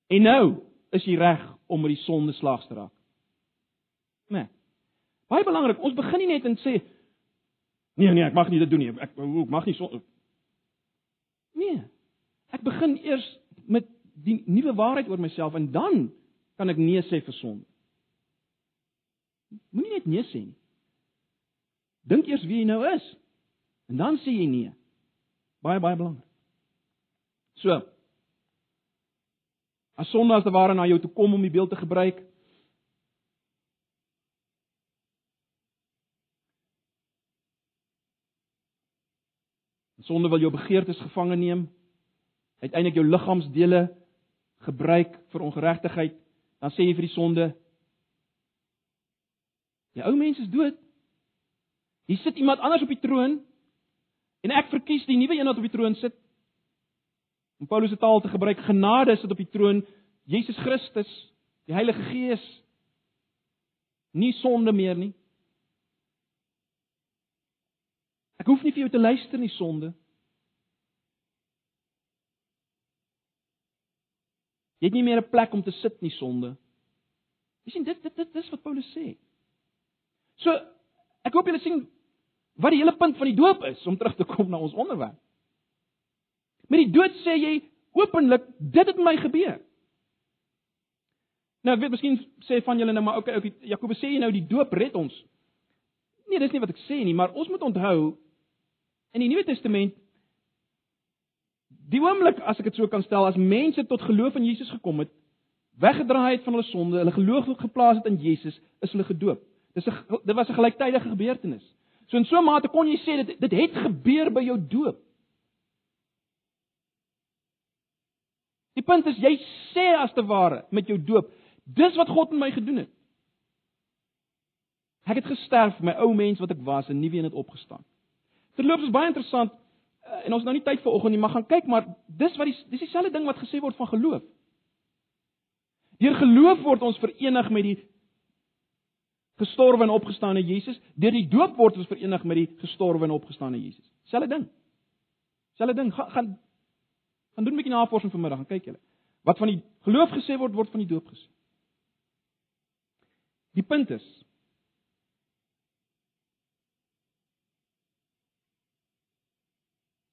En nou is jy reg om met die sonde slaags te raak. Nee. Baie belangrik, ons begin nie net en sê nee nee, ek mag nie dit doen nie. Ek ek mag nie so Nee. Ek begin eers met die nuwe waarheid oor myself en dan kan ek nee sê vir sonde. Moenie net nee sê nie. Dink eers wie jy nou is en dan sê jy nee. Baie baie belangrik. So. As sonde as te ware na jou toe kom om die beeld te gebruik. Sonde wil jou begeertes gevange neem. Uiteindelik jou liggaamsdele gebruik vir ongeregtigheid dan sê jy vir die sonde Die ou mens is dood. Hier sit iemand anders op die troon en ek verkies die nuwe een wat op die troon sit. Om Paulus se taal te gebruik, genade sit op die troon, Jesus Christus, die Heilige Gees. Nie sonde meer nie. Ek hoef nie vir jou te luister nie sonde. Jy het nie meer 'n plek om te sit nie sonde. Jy sien dit dit dit dis wat Paulus sê. So ek hoop julle sien wat die hele punt van die doop is om terug te kom na ons onderwerp. Met die dood sê jy openlik dit het my gebeur. Nou ek weet miskien sê van julle nou maar okay, okay Jakobus sê jy nou die doop red ons. Nee, dis nie wat ek sê nie, maar ons moet onthou in die Nuwe Testament die oomblik as ek dit so kan stel as mense tot geloof in Jesus gekom het, weggedraai het van hulle sonde, hulle geloof geplaas het in Jesus, is hulle gedoop. Dis 'n dit was 'n gelyktydige gebeurtenis. So in so 'n mate kon jy sê dit dit het gebeur by jou doop. Die punt is jy sê as te ware met jou doop, dis wat God met my gedoen het. Ek het gesterf vir my ou mens wat ek was en nie weer net opgestaan. Terloops is baie interessant uh, en ons nou nie tyd vir oggend nie, maar gaan kyk maar dis wat die dis dieselfde ding wat gesê word van geloof. Deur geloof word ons verenig met die gestorwe en opgestane Jesus. Deur die doop word ons verenig met die gestorwe en opgestane Jesus. Selfde ding. Selfde ding. Ga, gaan gaan doen 'n bietjie navorsing vanmiddag, gaan kyk julle. Wat van die geloof gesê word, word van die doop gesê. Die punt is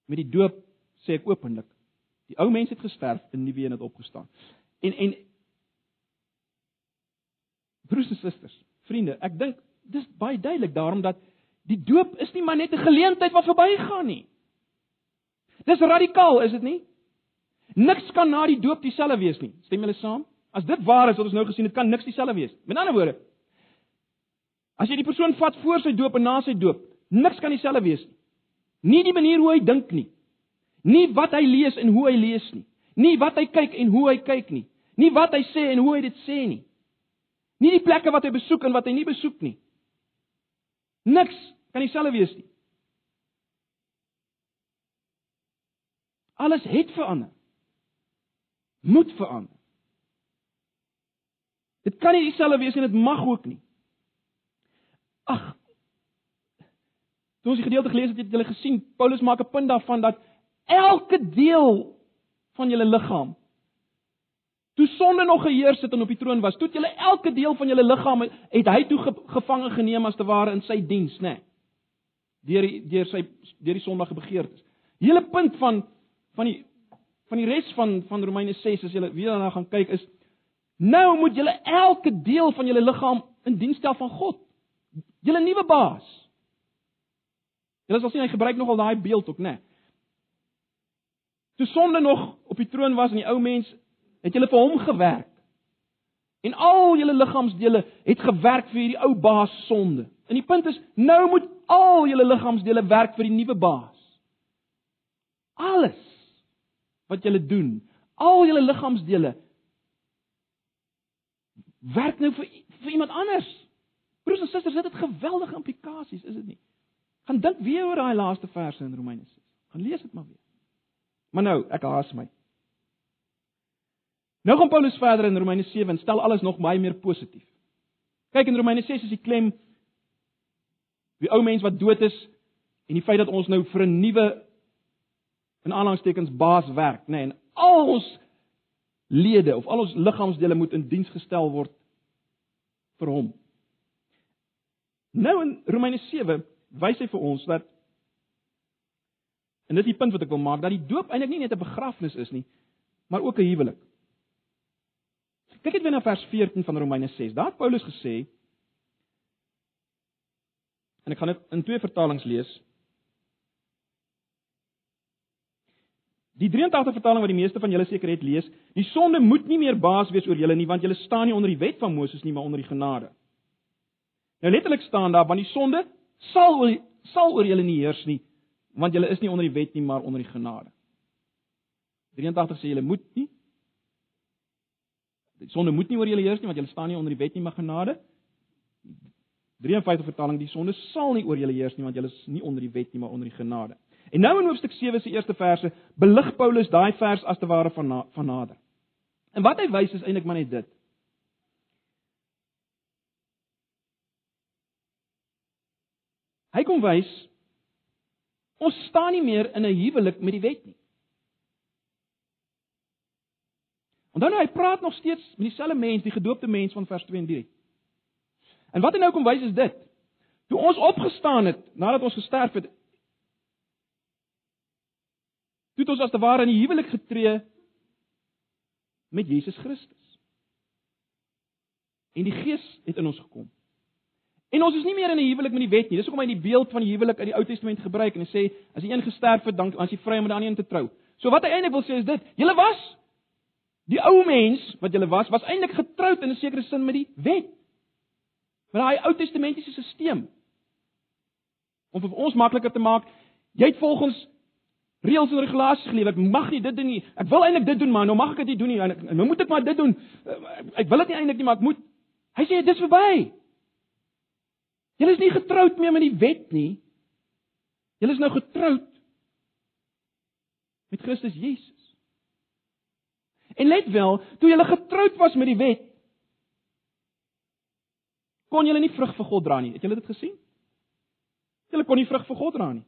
met die doop sê ek openlik, die ou mens het gesterf en nie weer het opgestaan. En en broers en susters, Vriende, ek dink dis baie duidelik daarom dat die doop is nie maar net 'n geleentheid wat verbygaan nie. Dis radikaal, is dit nie? Niks kan na die doop dieselfde wees nie. Stem julle saam? As dit waar is wat ons nou gesien het, kan niks dieselfde wees. Met ander woorde, as jy die persoon vat voor sy doop en na sy doop, niks kan dieselfde wees nie. Nie die manier hoe hy dink nie. Nie wat hy lees en hoe hy lees nie. Nie wat hy kyk en hoe hy kyk nie. Nie wat hy sê en hoe hy dit sê nie. Nie die plekke wat hy besoek en wat hy nie besoek nie. Niks kan dieselfde wees nie. Alles het verander. Moet verander. Dit kan nie dieselfde wees en dit mag ook nie. Ag. Toe ons die gedeelte gelees het, het julle gesien Paulus maak 'n punt daarvan dat elke deel van julle liggaam Toe sonde nog geheers het en op die troon was, toe het julle elke deel van julle liggaam het hy toe gevange geneem as te ware in sy diens, né? Nee. Deur die deur sy deur die sondige begeertes. Die hele punt van van die van die res van van Romeine 6 as julle weer daarna gaan kyk is nou moet julle elke deel van julle liggaam in diens stel van God. Julle nuwe baas. Julle sal sien hy gebruik nogal daai beeld ook, né? Nee. Toe sonde nog op die troon was en die ou mens het julle vir hom gewerk. En al julle liggaamsdele het gewerk vir hierdie ou baas sonde. En die punt is, nou moet al julle liggaamsdele werk vir die nuwe baas. Alles wat julle doen, al julle liggaamsdele werk nou vir vir iemand anders. Broers en susters, dit het geweldige implikasies, is dit nie? Gaan dink weer oor daai laaste verse in Romeine 6. Gaan lees dit maar weer. Maar nou, ek haas my. Nou gaan Paulus verder in Romeine 7 en stel alles nog baie meer positief. Kyk in Romeine 6 is die klem die ou mens wat dood is en die feit dat ons nou vir 'n nuwe in aanhalingstekens baas werk, nê, nee, en al ons lede of al ons liggaamsdele moet in diens gestel word vir hom. Nou in Romeine 7 wys hy vir ons dat en dit is die punt wat ek wil maak dat die doop eintlik nie net 'n begrafnis is nie, maar ook 'n huwelik. Kyk net na vers 14 van Romeine 6. Daar het Paulus gesê en ek gaan dit in twee vertalings lees. Die 83 vertaling wat die meeste van julle seker het lees, die sonde moet nie meer baas wees oor julle nie, want julle staan nie onder die wet van Moses nie, maar onder die genade. Nou letterlik staan daar want die sonde sal oor, sal oor julle nie heers nie, want julle is nie onder die wet nie, maar onder die genade. 83 sê julle moet nie Die sonde moet nie oor julle heers nie want julle staan nie onder die wet nie, maar genade. 53 vertaling die sonde sal nie oor julle heers nie want julle is nie onder die wet nie, maar onder die genade. En nou in hoofstuk 7 se eerste verse belig Paulus daai vers as te ware van na, van nader. En wat hy wys is eintlik maar net dit. Kom wys Ons staan nie meer in 'n huwelik met die wet nie. Onthou nou hy praat nog steeds met dieselfde mens, die gedoopte mens van vers 2 en 3. En wat hy nou kom wys is dit. Toe ons opgestaan het nadat ons gesterf het, toe het ons as te ware in die huwelik getree met Jesus Christus. En die Gees het in ons gekom. En ons is nie meer in 'n huwelik met die wet nie. Dis hoekom hy die beeld van die huwelik uit die Ou Testament gebruik en hy sê as die een gesterf het, dan as jy vry om met die ander een te trou. So wat hy eintlik wil sê is dit: Julle was die ou mens wat julle was, was eintlik getroud in 'n sekere sin met die wet. Met daai Ou Testamentiese stelsel. Om vir ons makliker te maak, jy het volgens reëls en regulasies geleef. Ek mag nie dit doen nie. Ek wil eintlik dit doen, maar nou mag ek dit nie doen nie. Nou moet ek maar dit doen. Ek wil dit nie eintlik nie, maar ek moet. Hy sê dis verby. Julle is nie getroud meer met die wet nie. Julle is nou getroud met Christus Jesus. En let wel, toe julle getroud was met die wet, kon julle nie vrug vir God dra nie. Het julle dit gesien? Julle kon nie vrug vir God dra nie.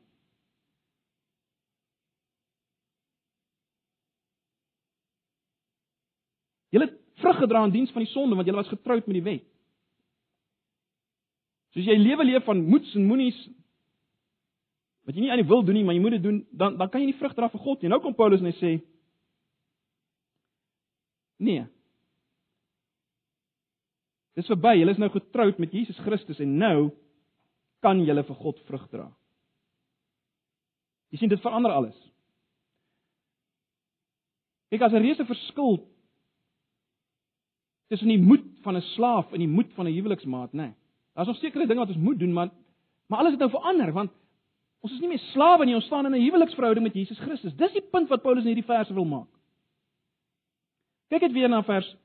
Julle het vrug gedra in diens van die sonde want julle was getroud met die wet. Soos jy lewe leef van moeds en moenies wat jy nie aan die wil doen nie, maar jy moet dit doen, dan dan kan jy nie vrug dra vir God nie. Nou kom Paulus en hy sê Nee. Dis verby. Julle is nou getroud met Jesus Christus en nou kan julle vir God vrug dra. Jy sien dit verander alles. Kyk as 'n reuse verskil tussen die moed van 'n slaaf en die moed van 'n huweliksmaat, nê. Nee. Daar's nog sekere dinge wat ons moet doen, maar maar alles het nou verander want ons is nie meer slawe nie, ons staan in 'n huweliksverhouding met Jesus Christus. Dis die punt wat Paulus in hierdie verse wil maak. Kyk dit weer na vers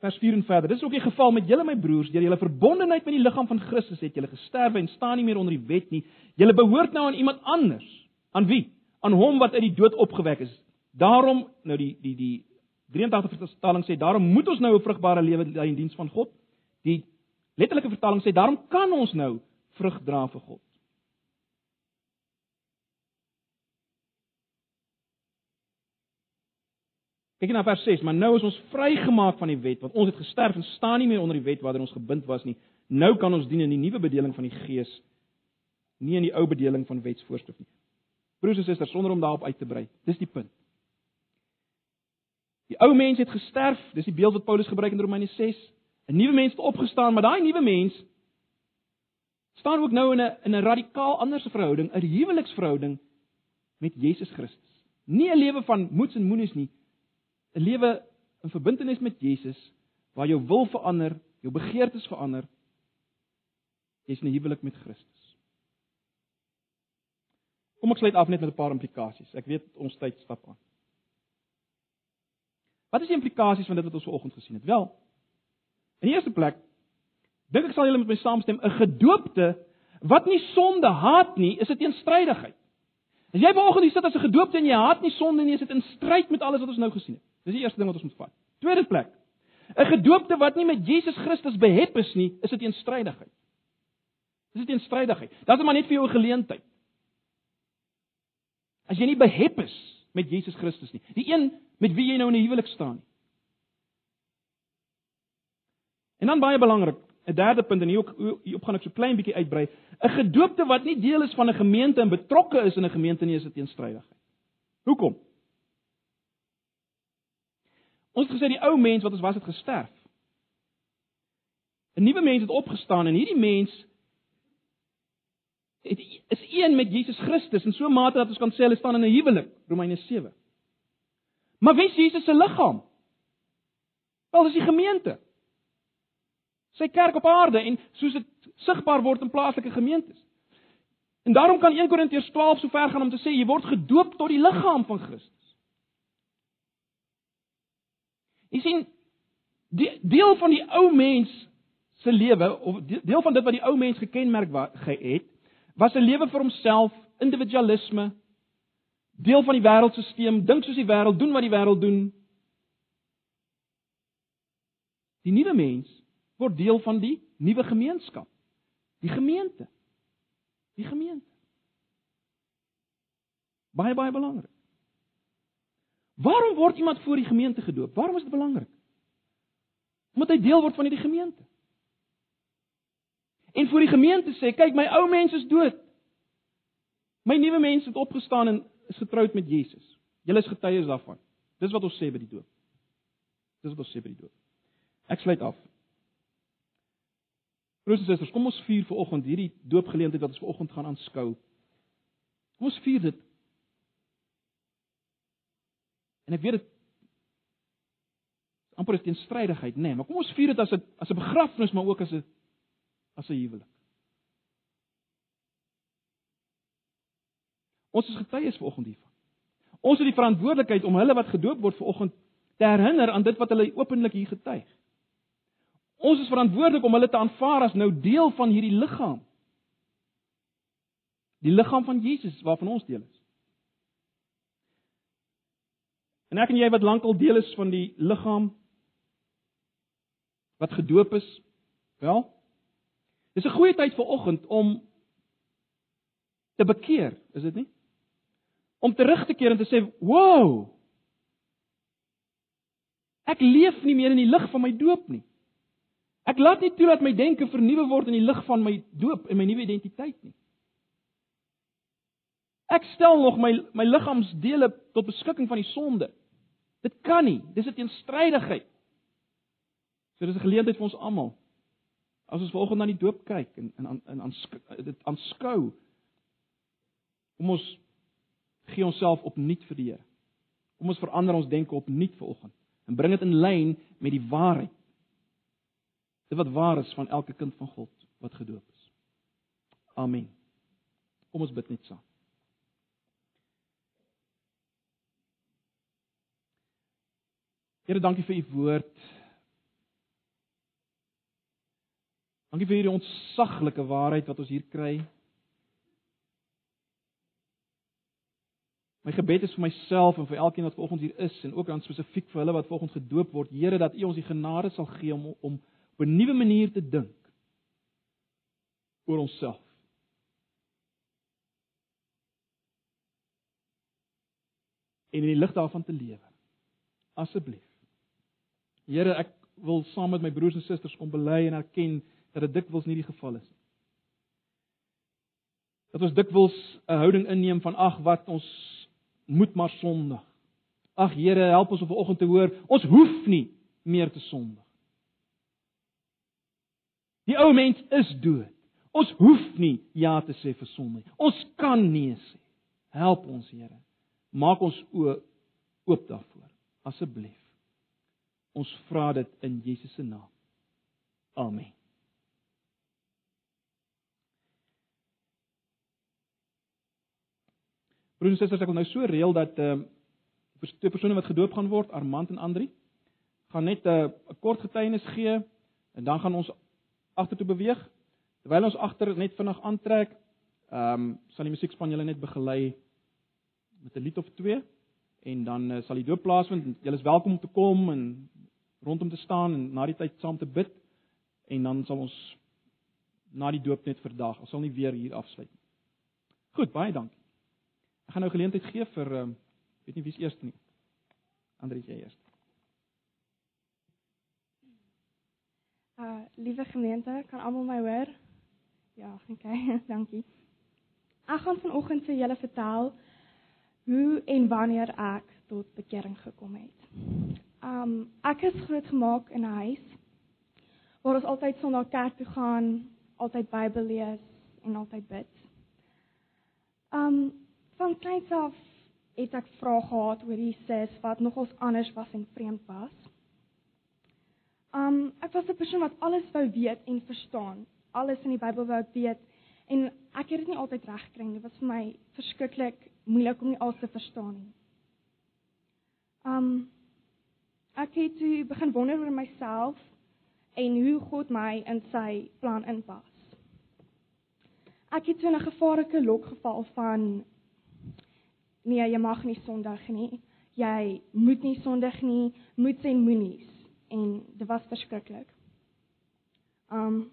vers 4 en verder. Dis ook die geval met julle my broers, deur julle verbondenheid met die liggaam van Christus het julle gesterwe en staan nie meer onder die wet nie. Julle behoort nou aan iemand anders. Aan wie? Aan hom wat uit die dood opgewek is. Daarom nou die die die 83 vertaling sê daarom moet ons nou 'n vrugbare lewe lei in diens van God. Die letterlike vertaling sê daarom kan ons nou vrug dra vir God. Kyk na vers 6, maar nou is ons vrygemaak van die wet want ons het gesterf en staan nie meer onder die wet waarin ons gebind was nie. Nou kan ons dien in die nuwe bedeling van die Gees, nie in die ou bedeling van wetsvoorskrif nie. Broers en susters, sonder om daarop uit te brei. Dis die punt. Die ou mens het gesterf, dis die beeld wat Paulus gebruik in Romeine 6. 'n Nuwe mens het opgestaan, maar daai nuwe mens staan ook nou in 'n in 'n radikaal ander verhouding, 'n huweliksverhouding met Jesus Christus. Nie 'n lewe van moeds en moenies nie. 'n Lewe in verbintenis met Jesus waar jou wil verander, jou begeertes verander. Jy's in 'n huwelik met Christus. Kom ek sluit af net met 'n paar implikasies. Ek weet ons tyd stap aan. Wat is die implikasies van dit wat ons vanoggend gesien het? Wel, in die eerste plek dink ek sal julle met my saamstem, 'n gedoopte wat nie sonde haat nie, is 'n teenstrydigheid. As jy vanoggend hier sit as 'n gedoopte en jy haat nie sonde nie, is dit in stryd met alles wat ons nou gesien het. Dis die eerste ding wat ons moet vat. Tweede plek. 'n Gedoopte wat nie met Jesus Christus behep is nie, is 'n teenstrydigheid. Dis 'n teenstrydigheid. Dit is maar net vir jou 'n geleentheid. As jy nie behep is met Jesus Christus nie, die een met wie jy nou in 'n huwelik staan nie. En dan baie belangrik, 'n derde punt en hier ook hier op gaan ek so klein bietjie uitbrei, 'n gedoopte wat nie deel is van 'n gemeente en betrokke is in 'n gemeente nie, is 'n teenstrydigheid. Hoekom? Ons gesê die ou mens wat ons was het gesterf. 'n Nuwe mens het opgestaan en hierdie mens is een met Jesus Christus in so 'n mate dat ons kan sê hulle staan in 'n huwelik, Romeine 7. Maar wie is Jesus se liggaam? Wel, dis die gemeente. Sy kerk op aarde en soos dit sigbaar word in plaaslike gemeentes. En daarom kan 1 Korintiërs 12 so ver gaan om te sê jy word gedoop tot die liggaam van Christus. Jy sien die deel van die ou mens se lewe of deel van dit wat die ou mens gekenmerk het, was 'n lewe vir homself, individualisme, deel van die wêreldstelsel, dink soos die wêreld, doen wat die wêreld doen. Die nuwe mens word deel van die nuwe gemeenskap, die gemeente. Die gemeente. Baie baie belangrik. Waarom word iemand voor die gemeente gedoop? Waarom is dit belangrik? Omdat hy deel word van hierdie gemeente. En vir die gemeente sê, kyk my ou mens is dood. My nuwe mens het opgestaan en is getroud met Jesus. Julle is getuies daarvan. Dis wat ons sê by die doop. Dis wat ons sê by die doop. Ek sluit af. Broers en susters, kom ons vier vir oggend hierdie doopgeleentheid wat ons ver oggend gaan aanskou. Kom ons vier dit. En ek weet dit amper is teenstrydigheid, nê, nee, maar kom ons vier dit as 'n as 'n begrafnis, maar ook as 'n as 'n huwelik. Ons is getuies vanoggend hiervan. Ons het die verantwoordelikheid om hulle wat gedoop word vanoggend te herinner aan dit wat hulle openlik hier getuig. Ons is verantwoordelik om hulle te aanvaar as nou deel van hierdie liggaam. Die liggaam van Jesus waarvan ons deel is. En ek en jy wat lankal deel is van die liggaam wat gedoop is, wel, Dis 'n goeie tyd vir oggend om te bekeer, is dit nie? Om terug te keer en te sê, "Wow! Ek leef nie meer in die lig van my doop nie. Ek laat nie toe dat my denke vernuwe word in die lig van my doop en my nuwe identiteit nie. Ek stel nog my my liggaamsdele tot beskikking van die sonde. Dit kan nie. Dis 'n teenstrydigheid. So dis 'n geleentheid vir ons almal As ons vanoggend na die doop kyk en en en aan dit aanskou kom ons gee onsself opnuut vir die Here. Kom ons verander ons denke opnuut vanoggend en bring dit in lyn met die waarheid. Dit wat waar is van elke kind van God wat gedoop is. Amen. Kom ons bid net saam. Here, dankie vir u woord. Dankie vir hierdie ontsaglike waarheid wat ons hier kry. My gebed is vir myself en vir elkeen wat vanoggend hier is en ook dan spesifiek vir hulle wat vanoggend gedoop word. Here dat U ons die genade sal gee om om op 'n nuwe manier te dink oor onsself. En in die lig daarvan te lewe. Asseblief. Here, ek wil saam met my broers en susters kom bely en erken dat dit dikwels nie die geval is nie. Dat ons dikwels 'n houding inneem van ag wat ons moet maar sondig. Ag Here, help ons op 'n oggend te hoor, ons hoef nie meer te sondig. Die ou mens is dood. Ons hoef nie ja te sê vir sonde nie. Ons kan nee sê. Help ons Here. Maak ons oë oop daarvoor. Asseblief. Ons vra dit in Jesus se naam. Amen. Broers en susters, ek wil nou so reël dat ehm uh, twee persone wat gedoop gaan word, Armand en Andri, gaan net 'n uh, kort getuienis gee en dan gaan ons agtertoe beweeg. Terwyl ons agter net vinnig aantrek, ehm um, sal die musiekspan julle net begelei met 'n lied of twee en dan uh, sal die doop plaasvind. Julle is welkom om te kom en rondom te staan en na die tyd saam te bid en dan sal ons na die doop net vandag, ons sal nie weer hier afsluit nie. Goed, baie dankie. Ek gaan nou geleentheid gee vir ehm um, weet nie wie's eers nie. Andrie jy eers. Uh liewe gemeente, kan almal my hoor? Ja, okay, (laughs) dankie. Ek gaan vanoggend vir julle vertel hoe en wanneer ek tot bekering gekom het. Um ek is grootgemaak in 'n huis waar ons altyd Sondag kerk toe gaan, altyd Bybel lees en altyd bid. Um van kleins af het ek vrae gehad oor Jesus wat nogals anders was en vreemd was. Um ek was 'n persoon wat alles wou weet en verstaan. Alles in die Bybel wou weet en ek het dit nie altyd reg gekry nie. Dit was vir my verskriklik moeilik om nie alles te verstaan nie. Um ek het toe begin wonder oor myself en hoe God my in sy plan inpas. Ek het toe in 'n gevaarlike lok geval van nee, jy mag nie sondig nie. Jy moet nie sondig nie, moet en moenies. En dit was verskriklik. Um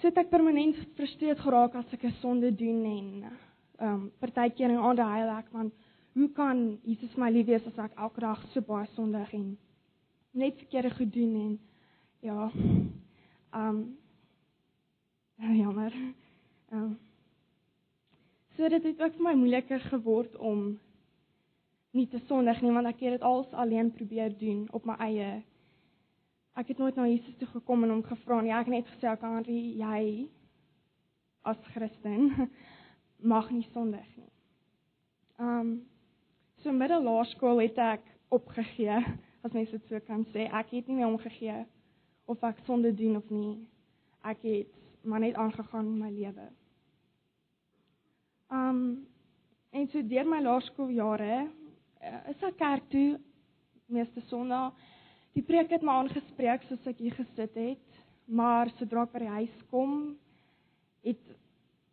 sit ek permanent gefrustreerd geraak as ek 'n sonde doen en um, partykeer in ander huil ek want hoe kan Jesus my lief wees as ek elke dag so baie sondig en net verkeerde goed doen en ja um, jammer. Ehm um, so dit het ook vir my moeiliker geword om nie te sondig nie want ek het dit als alleen probeer doen op my eie. Ek het nooit na Jesus toe gekom en hom gevra nie. Ek het net gesê ek kan jy as Christen (laughs) mag nie sondig nie. Um so middelaarskool het ek opgegee (laughs) as mens dit so kan sê. Ek het nie meer omgegee of ek sonde doen of nie. Ek het maar net aangegaan in my lewe. Um en so deur my laerskooljare uh, is ek kerk toe meeste sonnae. Die preek het my aangespreek soos ek hier gesit het, maar sodra ek by die huis kom, het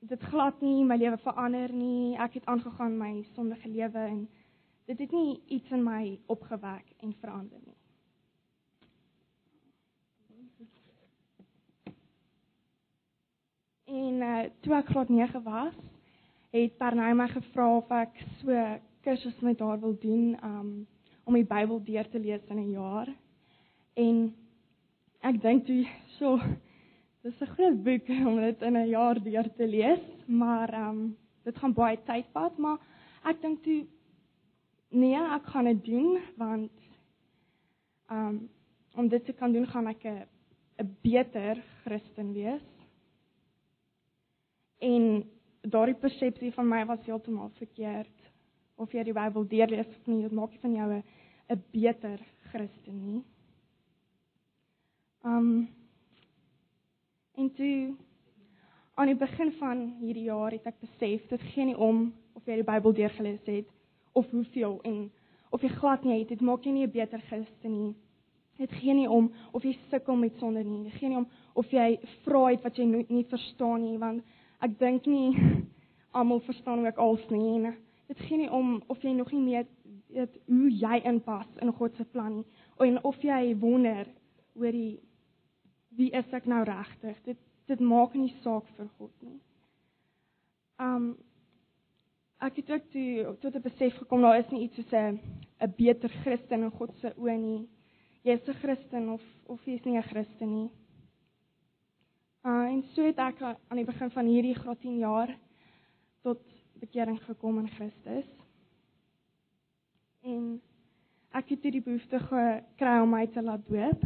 dit glad nie my lewe verander nie. Ek het aangegaan my sondige lewe en dit het nie iets in my opgewek en verander nie. En uh, toe ek graad 9 was, het Pernay my gevra of ek so kursus met haar wil doen um om die Bybel deur te lees in 'n jaar. En ek dink toe so dis 'n groot boek (laughs) om dit in 'n jaar deur te lees, maar um dit gaan baie tyd vat, maar ek dink toe nee, ek gaan dit doen want um om dit te kan doen gaan ek 'n 'n beter Christen wees. En daardie persepsie van my was heeltemal verkeerd of jy die Bybel deurlees of nie, dit maak nie van jou 'n 'n beter Christen nie. Um en toe aan die begin van hierdie jaar het ek besef dit gee nie om of jy die Bybel deurgelees het of hoeveel en of jy glad nie het, dit maak jou nie 'n beter Christen nie. Dit gee nie om of jy sukkel met sonde nie. Dit gee nie om of jy vra iets wat jy nie, nie verstaan nie, want ek dink nie almal verstaan ook als nie. Dit gee nie om of jy nog nie weet weet hoe jy inpas in God se plan nie en of jy wonder oor die wie is ek nou regtig dit dit maak nie saak vir God nie. Um ek het ook toe tot 'n besef gekom daar is nie iets soos 'n 'n beter Christen in God se oë nie. Jy is 'n Christen of of jy is nie 'n Christen nie. Uh en so het ek aan die begin van hierdie graad 10 jaar tot bekering gekom in Christus. En ek het hierdie behoefte gekry om my te laat doop.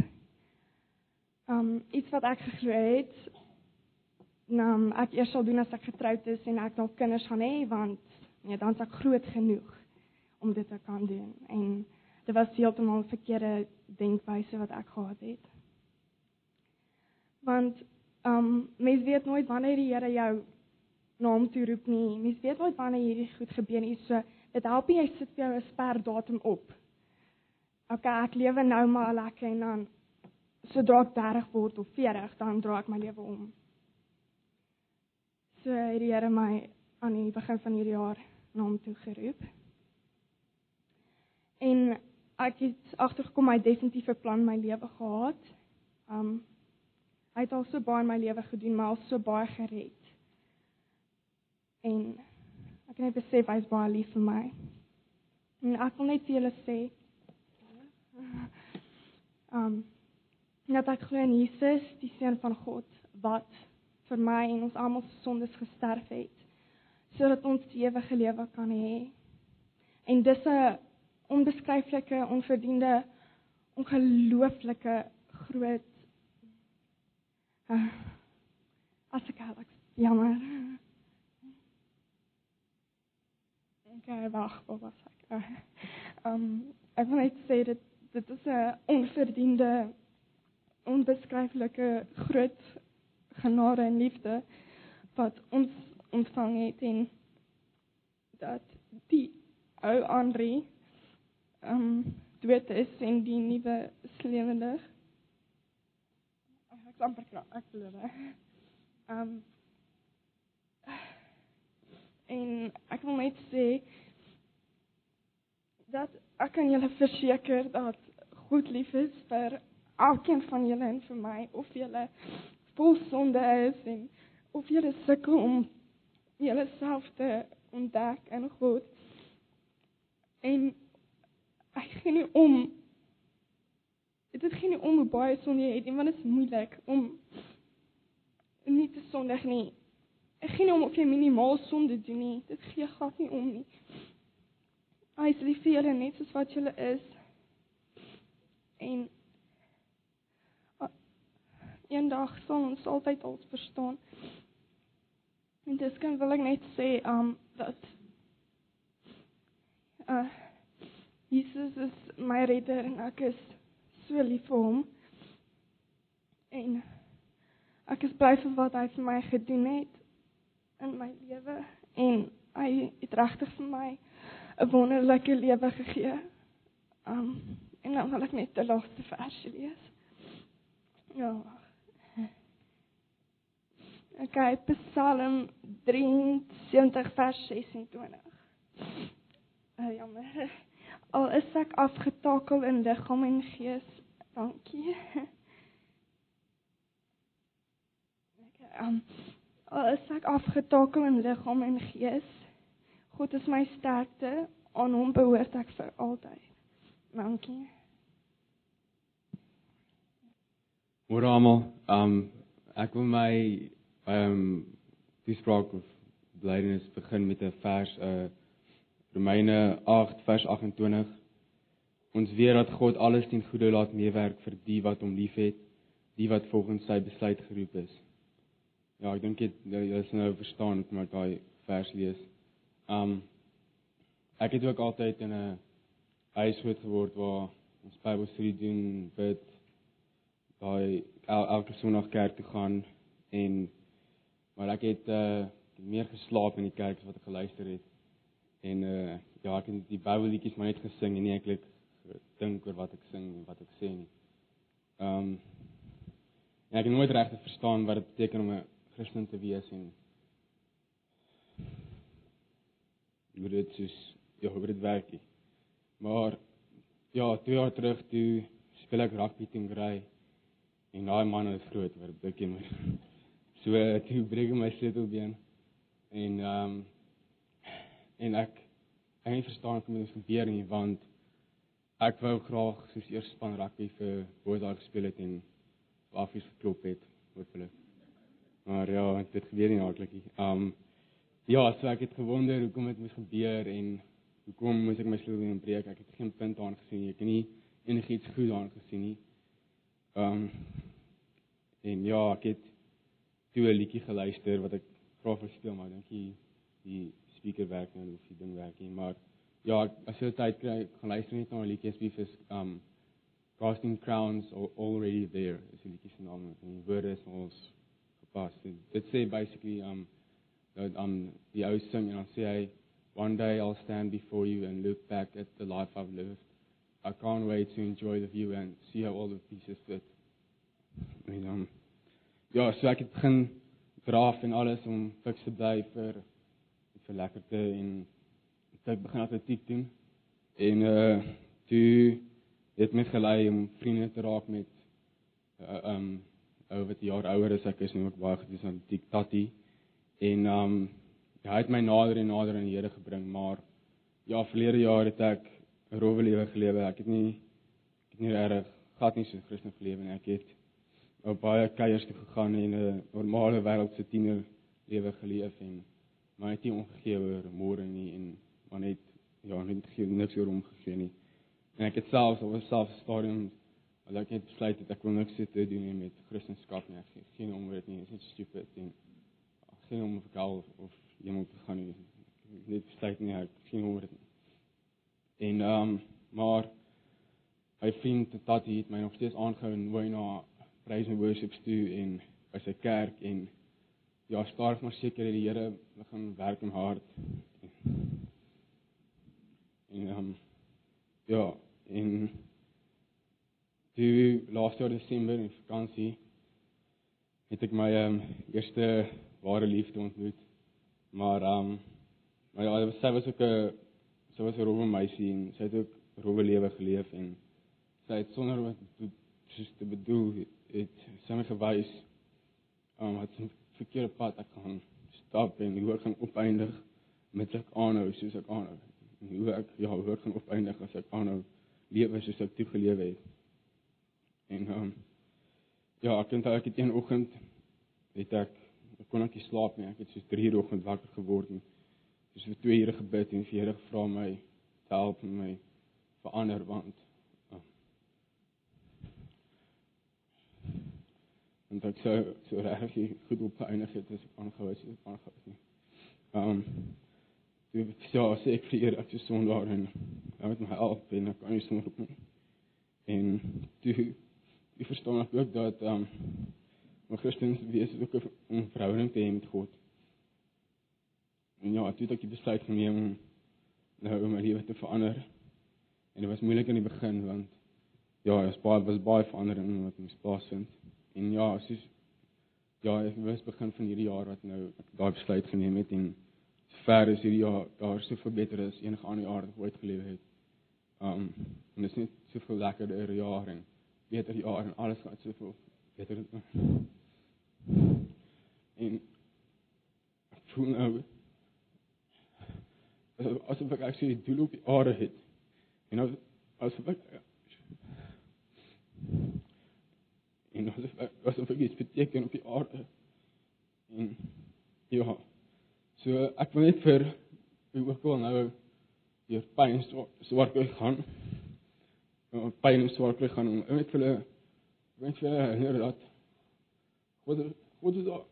Um iets wat ek geglo het, nou ek eers sal doen as ek getroud is en ek nog kinders gaan hê want nee, dan is ek groot genoeg om dit te kan doen. En dit was heeltemal 'n verkeerde denkwyse wat ek gehad het. Want um mens weet nooit wanneer die Here jou na hom toe roep nie. Mens weet nooit wanneer hierdie goed gebeur nie. So dit help jy sit vir jou 'n sperdatum op. OK, ek lewe nou maar lekker en dan sodra ek 30 word of 40, dan draai ek my lewe om. So het die Here my aan die begin van hierdie jaar na hom toe geroep. En ek het agtergekom hy definitief 'n plan my lewe gehad. Um hy het al so baie in my lewe gedoen, maar al so baie gered. En ek het net besef hy's baie lief vir my. En ek wil net vir julle sê um dat ek glo in Jesus, die seun van God wat vir my en ons almal se sondes gesterf het sodat ons die ewige lewe kan hê. En dis 'n onbeskryflike, onverdiende, ongelooflike groot uh, as ek al jammer. Okay, wag, wat was ek? Ehm um, ek wil net sê dit dit is 'n onverdiende onbeskryflike groot genade en liefde wat ons ontvang het en dat die ou Andri ehm um, dood is en die nuwe lewendig. Amper ek glo. Ehm um, en ek wil net sê dat ek kan julle verseker dat God lief is vir elkeen van julle en vir my of julle vol sonde is en of jy sukkel om jouself te ontdek in God. En ek gee nie om dit is geen om baie sonde jy het nie, want dit is moeilik om nie te sondig nie. Ek gee nie om of jy minimaal sonde doen nie. Dit gee glad nie om nie. Hy is lief vir julle net soos wat julle is. En eendag sal ons altyd ons verstaan. En dis kan wil ek net sê um dat uh Jesus is my redder en ek is so lief vir hom. En ek is bly vir wat hy vir my gedoen het in my lewe en hy het regtig vir my 'n wonderlike lewe gegee. Um en dan wil ek net die laaste versie lees. Ja. Okay, Psalm 73 vers 26. Uh, jammer. Al is ek afgetakel in liggaam en gees, dankie. Okay, um, al is ek afgetakel in liggaam en gees, God is my sterkte, aan hom behoort ek vir altyd. Dankie. Môre almal, um ek wil my um, toespraak of blydenis begin met 'n vers uh Romeine 8 vers 28. Ons weet dat God alles ten goeie laat meewerk vir die wat hom liefhet, die wat volgens sy besluit geroep is. Ja, ek dink dit is nou verstaan ek maar daai vers lees. Um ek het ook altyd in 'n huis groot geword waar ons Bybelstudie doen, bid, daai el, elke Sondag kerk toe gaan en maar ek het uh meer geslaap in die kerk as wat ek geluister het. En uh ja, ek het die Bybelliedjies maar net gesing en nie eintlik dink oor wat ek sing en wat ek sê nie. Um en ek het nooit regtig verstaan wat dit beteken om 'n Christen te wees en hoe dit is ja, hoe dit werk. Nie. Maar ja, twee jaar terug toe speel ek rugby teen Grey en daai man is groot, wat beteken my. So toe breek ek my sleutelbeen en ehm um, en ek ek het verstaan wat moet gebeur nie want ek wou graag soos eers span rugby vir Boerdag gespeel het en afies geklop het hopelik. Maar ja, dit gebeur nie hartlik nie. Um, ja, so ek het gewonder hoekom dit moes gebeur en hoekom moes ek my sleutelbeen breek? Ek het geen punt aan gesien nie. Ek het nie enigiets goed aan gesien nie. Um, en ja, ek het toe 'n liedjie geluister wat ek graag wil speel, maar dink jy die speaker werk nou of die ding werk nie, maar ja, as jy tyd kry, gaan luister net na 'n liedjie asbief is um Casting Crowns already there. Is die liedjie se naam en die woorde is ons gepas. Dit sê basically um dat um die ou sing en dan sê hy one day I'll stand before you and look back at the life I've lived. I can't wait to enjoy the view and see how all the pieces fit. En um ja, so ek het begin draf en alles om fiks te bly vir vir lekkerte en ek begin atletiek doen. En uh toe het my gelei om vriende te raak met uh, um ou wat jaar ouer is ek is nou ook baie gedoen aan atletiek Tati. En um hy het my nader en nader aan die Here gebring, maar ja, verlede jaar het ek 'n rowwe lewe gelewe. Ek het nie ek het nie reg gehad nie so Christelike lewe nie. Ek het op baie kuiers toe gegaan en 'n normale wêreldse tiener lewe geleef en maar net nie omgegee oor môre nie en maar net ja net niks oor omgegee nie. En ek het self op 'n self stadium al ek het besluit dat ek wil niks te doen hê met Christendom nie. Ek geen om weet nie, dit is net stupid en geen om vir gal of iemand te gaan nie. Net besluit nie ek geen om weet nie. En ehm um, maar hy vind dat hy het my nog steeds aangehou en wou na praise and worship toe en by sy kerk en ja, stadig maar seker die Here begin werk in my hart. En ehm um, ja, en toe laaste jaar Desember in vakansie het ek my ehm um, eerste ware liefde ontmoet. Maar ehm um, maar ja, sy was ook 'n sy was 'n rowwe meisie en sy het ook rowwe lewe geleef en sy het sonder wat soos te bedoel het sy my gewys um, wat 'n verkeerde pad ek gaan stap en hoe ek gaan opeindig met ek aanhou soos ek aanhou. En hoe ek ja, hoe ek gaan opeindig as ek aanhou lewe soos ek toegelewe het. En ehm um, ja, ek dink ek het een oggend het ek ek kon net nie slaap nie. Ek het so 3 uur oggend wakker geword en dis vir 2 ure gebid en vir Here gevra my te help en my verander want uh, en dit sou so reg goed op eindig het as ek aangehou het aangehou het nie. Ehm um, Dit ja, sê ek vir ek is sondaar en hy het my help en ek kan nie sonder op nie. En toe jy verstaan ek ook dat ehm um, maar Christens wees ook 'n verhouding te hê met God. En ja, toe het ek besluit geneem om nou om my lewe te verander. En dit was moeilik in die begin want ja, dit was baie was baie verandering wat moes plaasvind. En ja, soos ja, ek was begin van hierdie jaar wat nou ek daai besluit geneem het en ver is hierdie jaar daar soveel beter as enige ander jaar wat ek ooit gelewe het. Um en dit is net soveel lekkerder jaar en beter jaar en alles gaan soveel beter. En ek voel nou asof ek actually doel op die aarde het. En nou asof ek en asof ek asof ek iets beteken op die aarde. En ja, so ek wil net vir u ook wel nou deur pyn swaar kry gaan. Nou pyn swaar kry gaan om net vir hulle net vir hulle herinner dat God God is al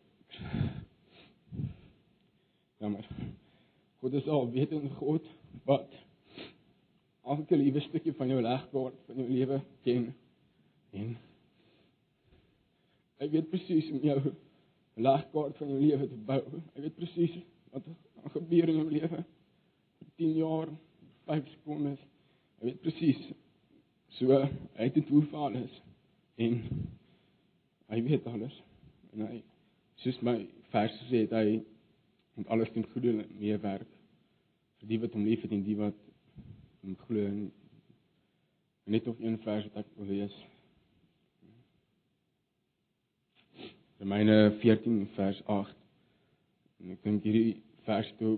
Jammer. God is al wetende God wat elke liewe stukkie van jou legkaart van jou lewe ken en hy weet presies om jou legkaart van jou lewe te bou. Hy weet presies wat gebeur in jou lewe. 10 jaar, 5 sekondes. Hy weet presies. So hy het dit hoe vir alles en hy weet alles. En hy soos my vers sê het hy en alles ten goeie meewerk vir die wat hom liefhet en die wat hom glo en net nog een vers wat ek wil lees. Romeine 14 vers 8. En ek dink hierdie vers toe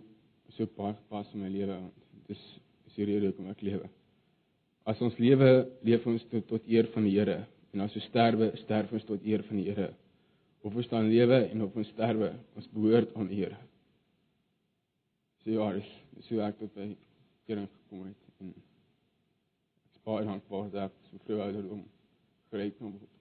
so baie gepas in my lewe want dit is die rede hoekom ek lewe. As ons lewe, leef ons tot, tot eer van die Here en as ons sterwe, sterf ons tot eer van die Here. Of ons dan lewe en of ons sterwe, ons behoort aan die Here. So ja, dis so ek tot by kering gekom het en ek is baie dankbaar dat ek so vroeg ouderdom gereed kon word.